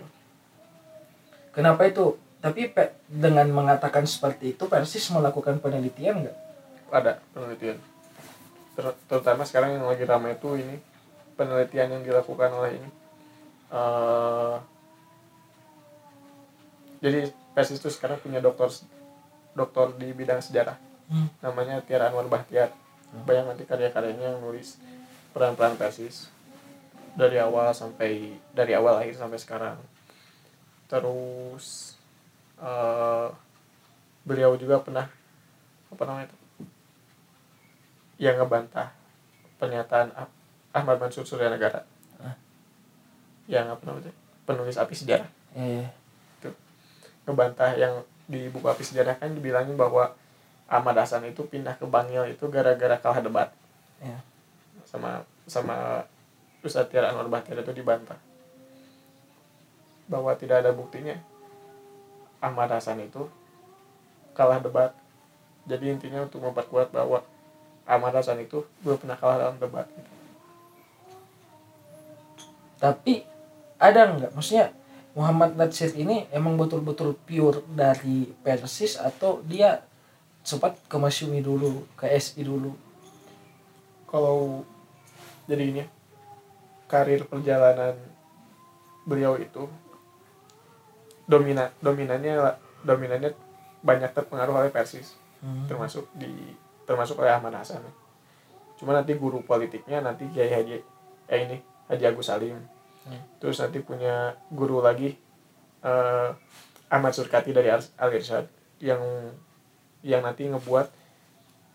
C: Kenapa itu? Tapi Pe- dengan mengatakan seperti itu, Persis melakukan penelitian nggak?
B: Ada. Penelitian. Ter- terutama sekarang yang lagi ramai itu ini penelitian yang dilakukan oleh ini. Eh, jadi Persis itu sekarang punya doktor doktor di bidang sejarah.
C: Hmm.
B: namanya Tiara Anwar Bahtiar. Banyak nanti karya-karyanya yang nulis peran-peran Persis dari awal sampai dari awal akhir sampai sekarang. Terus eh, beliau juga pernah apa namanya itu yang ngebantah pernyataan Ah- Ahmad Mansur Surya Negara
C: Ah.
B: yang apa namanya? Penulis api sejarah.
C: Eh,
B: ngebantah yang di buku api sejarah kan dibilangin bahwa Ahmad Hasan itu pindah ke Bangil itu gara-gara kalah debat.
C: Ya.
B: sama sama Ustadz Tiara Anwar Bahtiar itu dibantah. Bahwa tidak ada buktinya Ahmad Hasan itu kalah debat. Jadi intinya untuk memperkuat bahwa Ahmad Hasan itu belum pernah kalah dalam debat gitu.
C: Tapi ada nggak? Maksudnya Muhammad Natsir ini emang betul-betul pure dari Persis atau dia sempat ke Masyumi dulu, ke SI dulu.
B: kalau jadi ini karir perjalanan beliau itu dominan dominannya dominannya banyak terpengaruh oleh Persis termasuk di termasuk oleh Ahmad Hasan. Cuma nanti guru politiknya nanti Kiai Haji eh ini Haji Agus Salim.
C: Hmm.
B: terus nanti punya guru lagi eh Ahmad Surkati dari Al Al Irsyad yang yang nanti ngebuat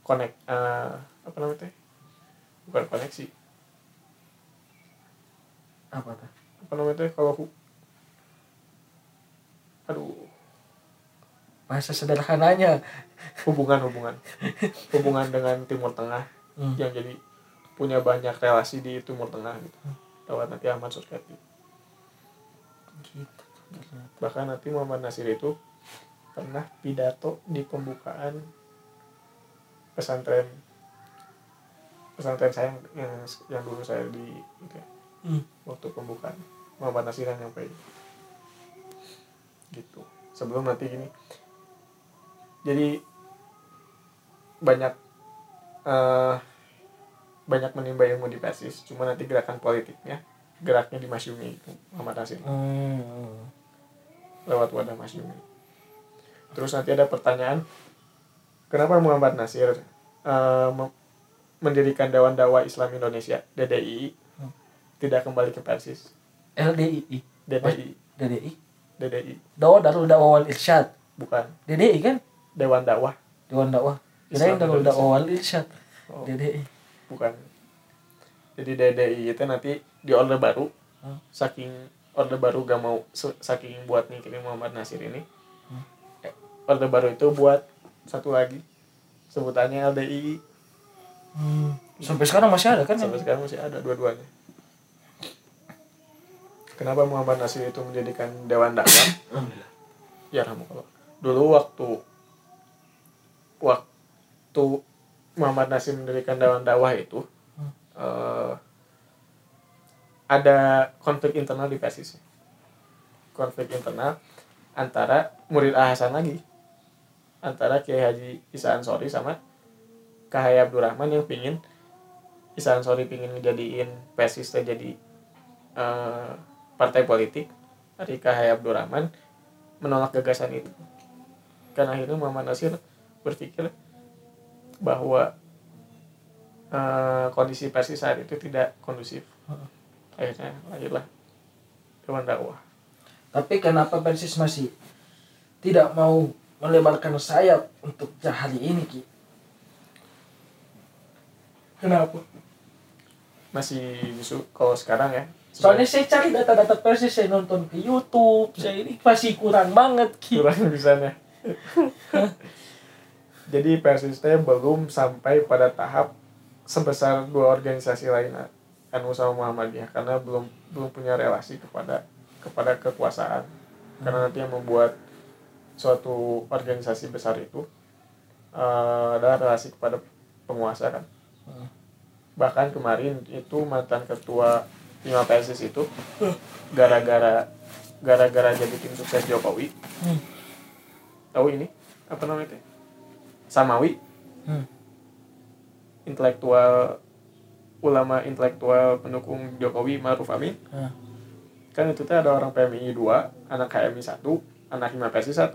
B: konek eh, apa namanya teh? Bukan koneksi.
C: Apa tuh?
B: apa namanya teh? Kalau hu- aduh
C: Bahasa sederhananya.
B: hubungan hubungan hubungan dengan Timur Tengah
C: Hmm.
B: yang jadi punya banyak relasi di Timur Tengah gitu lewat nanti Ahmad Surkati
C: Gitu.
B: bahkan nanti Muhammad Nasir itu pernah pidato di pembukaan pesantren pesantren saya yang yang, yang dulu saya di itu ya,
C: Hmm.
B: waktu pembukaan Muhammad Nasir yang nyampe gitu sebelum nanti gini jadi banyak eh, banyak menimba ilmu di Persis cuma nanti gerakan politiknya geraknya di Masyumi Muhammad Nasir
C: Hmm.
B: lewat wadah Mas Yumi. Terus nanti ada pertanyaan, kenapa Muhammad Nasir mem- mendirikan Dewan Dakwah Islam Indonesia (DDI)
C: Hmm.
B: tidak kembali ke Persis?
C: LDII,
B: DDI,
C: DDI.
B: DDI,
C: Dakwah Darul Dakwah wal Irsyad.
B: bukan
C: DDI kan?
B: Dewan Dakwah,
C: Dewan Dakwah. Kirain
B: Indonesia.
C: Dakwah wal Irsyad.
B: Oh,
C: DDI.
B: bukan. Jadi DDI itu nanti di orde baru,
C: Hmm.
B: saking orde baru gak mau saking buat mikirin Muhammad Nasir ini,
C: Hmm.
B: eh, orde baru itu buat satu lagi sebutannya LDI
C: Hmm. Sampai sekarang masih ada kan?
B: sampai sekarang masih ada dua-duanya kenapa Muhammad Nasir itu mendirikan Dewan Dakwah ya Rahmatullah. dulu waktu waktu Muhammad Nasir mendirikan Dewan Dakwah itu
C: Hmm.
B: eh, ada konflik internal di Persis. Konflik internal antara murid Ah Hasan lagi antara Kiai Haji Isa Ansori sama Kahai Abdurrahman yang pingin Isa Ansori pingin ngejadiin teh jadi eh, partai politik. Dari Kahai Abdurrahman menolak gagasan itu. Kan akhirnya Muhammad Nasir berpikir bahwa eh, kondisi Persis saat itu tidak kondusif. Akhirnya lahirlah Dewan Dakwah.
C: Tapi kenapa Persis masih tidak mau melebarkan sayap untuk hari ini Ki?
B: kenapa? Masih justru kalau sekarang ya.
C: Soalnya saya cari data-data Persis, saya nonton ke YouTube, saya ini masih kurang banget Ki.
B: kurang bisanya jadi persisnya belum sampai pada tahap sebesar dua organisasi lain NU sama Muhammadiyah karena belum belum punya relasi kepada kepada kekuasaan. Karena nanti yang membuat suatu organisasi besar itu eh, adalah relasi kepada penguasa kan.
C: Hmm.
B: bahkan kemarin itu mantan ketua lima PSS itu gara-gara gara-gara jadi tim sukses Jokowi.
C: Hmm.
B: tahu ini? Apa namanya Samawi.
C: Hmm.
B: intelektual ulama intelektual pendukung Jokowi Maruf Amin.
C: Hmm.
B: kan itu teh ada orang PMI 2 anak KMI 1 anak Hima Persis 1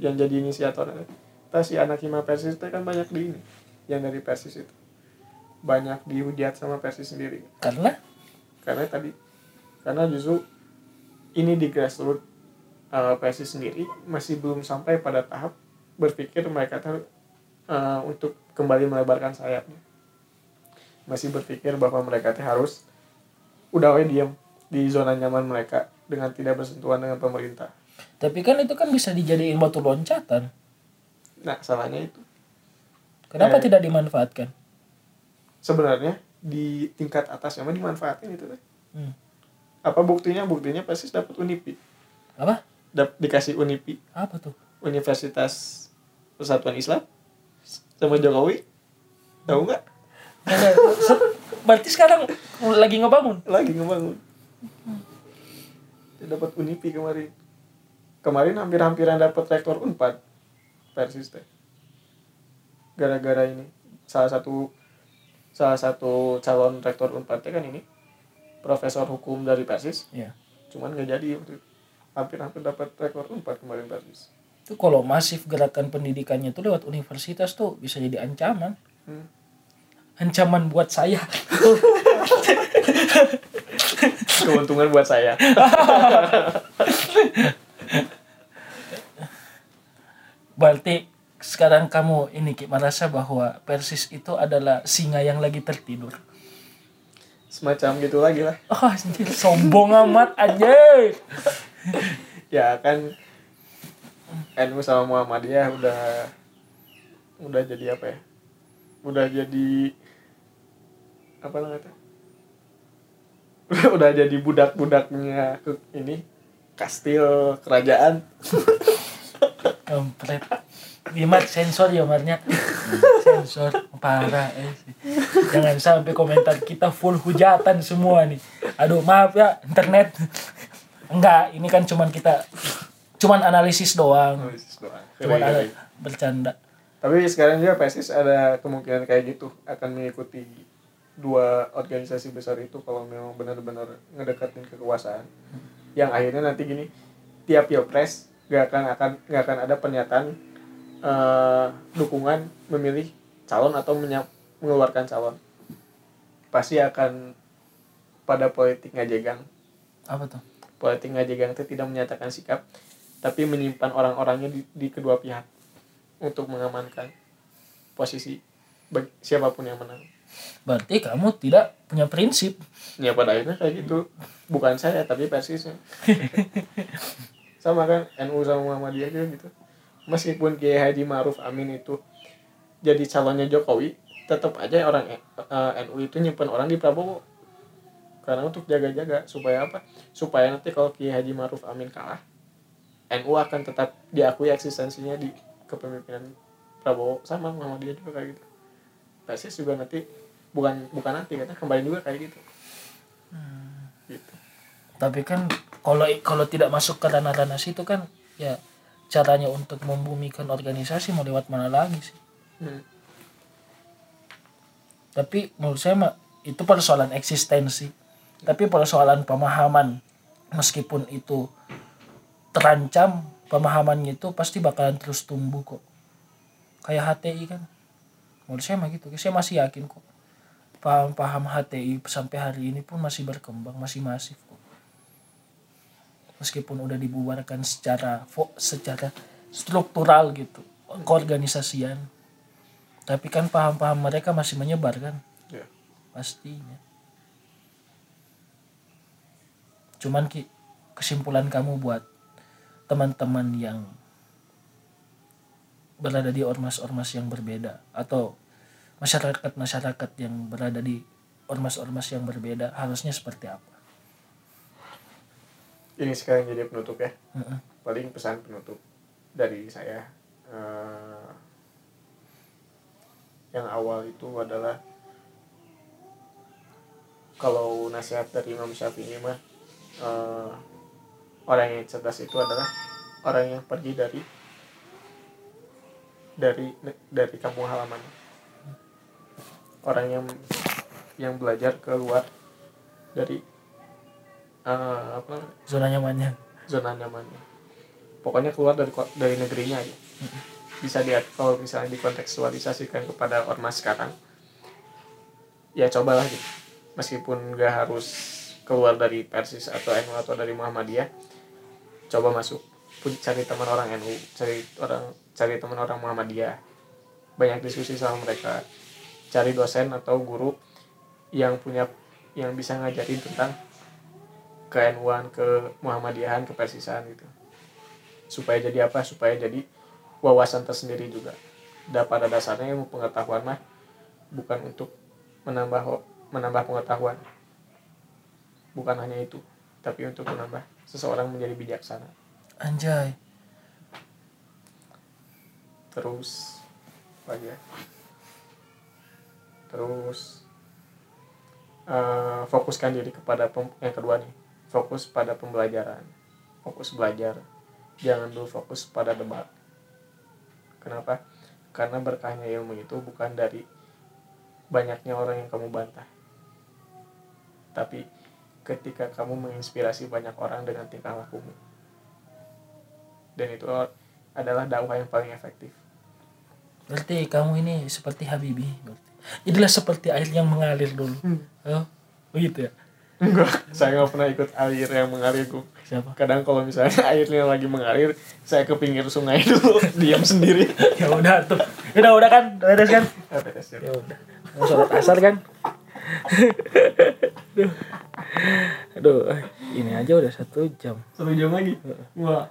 B: yang jadi inisiator Tah si anak Hima Persis teh kan banyak di ini yang dari Persis itu. Banyak dihujat sama Persis sendiri.
C: Karena?
B: Karena tadi. Karena justru ini di grassroots uh, PSI sendiri masih belum sampai pada tahap berpikir mereka tuh uh, untuk kembali melebarkan sayapnya masih berpikir bahwa mereka tuh harus udah we diam di zona nyaman mereka dengan tidak bersentuhan dengan pemerintah
C: tapi kan itu kan bisa dijadiin batu loncatan.
B: nah salahnya itu
C: Kenapa
B: Eh.
C: tidak dimanfaatkan?
B: sebenarnya di tingkat atas yang dimanfaatin itu teh
C: Hmm.
B: apa buktinya buktinya pasti dapat unipi
C: Apa?
B: Dap- dikasih unipi
C: Apa tuh?
B: Universitas Persatuan Islam sama Jokowi? Tahu nggak?
C: Berarti sekarang lagi ngebangun.
B: lagi ngebangun. Dia dapat unipi kemarin. Kemarin hampir-hampiran dapat rektor unpad persis teh. Gara-gara ini. Salah satu salah satu calon rektor unpad teh kan ini. Profesor hukum dari persis.
C: Ya
B: cuman nggak jadi hampir-hampir dapat rektor unpad kemarin persis
C: itu kalau masif gerakan pendidikannya itu lewat universitas tuh bisa jadi ancaman.
B: Hmm.
C: ancaman buat saya.
B: Keuntungan buat saya.
C: Berarti sekarang kamu ini Ki merasa bahwa Persis itu adalah singa yang lagi tertidur?
B: Semacam gitu lagi lah.
C: Oh anjir sombong amat aja
B: ya kan NU sama Muhammadiyah udah udah jadi apa ya? Udah jadi apa namanya udah, jadi budak-budaknya ini kastil kerajaan.
C: Kampret Dimat sensor ya Marnya? Sensor. Parah eh. jangan sampai komentar kita full hujatan semua nih. Aduh maaf ya internet. Enggak ini kan cuman kita cuman analisis doang. Cuman ada bercanda.
B: Tapi sekarang juga PSIS ada kemungkinan kayak gitu akan mengikuti dua organisasi besar itu kalau memang benar-benar ngedekatin kekuasaan. Yang akhirnya nanti gini tiap pilpres gak akan akan gak akan ada pernyataan eh, dukungan memilih calon atau menya- mengeluarkan calon. Pasti akan pada politik ngajegang.
C: Apa tuh?
B: Politik ngajegang itu tidak menyatakan sikap tapi menyimpan orang-orangnya di, di kedua pihak untuk mengamankan posisi bagi siapa pun yang menang.
C: Berarti kamu tidak punya prinsip.
B: Ya pada akhirnya kayak gitu. Bukan saya tapi persisnya. Sama kan NU sama Muhammadiyah juga gitu. Meskipun Kiai Haji Ma'ruf Amin itu jadi calonnya Jokowi tetap aja orang eh, NU itu nyimpan orang di Prabowo. Karena untuk jaga-jaga supaya apa? Supaya nanti kalau Kiai Haji Ma'ruf Amin kalah NU akan tetap diakui eksistensinya di kepemimpinan Prabowo. Sama Muhammadiyah juga kayak gitu. Persis juga nanti bukan bukan nanti katanya kembali juga kayak gitu. Gitu.
C: Tapi kan kalau kalau tidak masuk ke ranah-ranah situ kan ya caranya untuk membumikan organisasi mau lewat mana lagi sih?
B: Hmm.
C: tapi menurut saya mah itu persoalan eksistensi. Tapi persoalan pemahaman meskipun itu terancam pemahamannya itu pasti bakalan terus tumbuh kok. Kayak HTI kan. Menurut saya mah gitu. Saya masih yakin kok. Paham-paham HTI sampai hari ini pun masih berkembang masih masif kok. Meskipun udah dibubarkan secara secara struktural gitu keorganisasian. Tapi kan paham-paham mereka masih menyebar kan?
B: Ya.
C: pastinya. Cuman ki kesimpulan kamu buat teman-teman yang berada di ormas-ormas yang berbeda atau masyarakat-masyarakat yang berada di ormas-ormas yang berbeda harusnya seperti apa?
B: ini sekarang jadi penutup ya
C: Heeh.
B: paling pesan penutup dari saya eh, yang awal itu adalah kalau nasihat dari Imam Syafi'i mah eh, orang yang cerdas itu adalah orang yang pergi dari dari dari kampung halaman. Orang yang yang belajar keluar dari eh, apa?
C: Zona nyamannya.
B: zona nyamannya. Pokoknya keluar dari dari negerinya aja. Bisa lihat kalau misalnya dikontekstualisasikan kepada ormas sekarang ya cobalah gitu. Meskipun nggak harus keluar dari Persis atau NU atau dari Muhammadiyah coba masuk cari teman orang NU cari orang cari teman orang Muhammadiyah banyak diskusi sama mereka cari dosen atau guru yang punya yang bisa ngajarin tentang ke NU-an, ke Muhammadiyahan, ke Persisan gitu. Supaya jadi apa? Supaya jadi wawasan tersendiri juga. Dan pada dasarnya ilmu pengetahuan mah bukan untuk menambah menambah pengetahuan. Bukan hanya itu, tapi untuk menambah seseorang menjadi bijaksana.
C: Anjay.
B: Terus lagi ya? Terus eh, fokuskan diri kepada pem- yang kedua nih fokus pada pembelajaran fokus belajar jangan dulu fokus pada debat kenapa karena berkahnya ilmu itu bukan dari banyaknya orang yang kamu bantah tapi ketika kamu menginspirasi banyak orang dengan tingkah lakumu. Dan itu adalah dakwah yang paling efektif.
C: Berarti kamu ini seperti Habibie berarti. Jadilah seperti air yang mengalir dulu. Oh begitu ya?
B: Enggak saya nggak pernah ikut air yang mengalir Gung.
C: siapa?
B: Kadang kalau misalnya airnya lagi mengalir saya ke pinggir sungai dulu diam sendiri.
C: Ya udah tuh. Udah udah kan? Beres kan?
B: Beres, ya.
C: ya udah. Mau sholat asar kan aduh. Aduh ini aja udah satu jam.
B: Satu jam lagi? Wah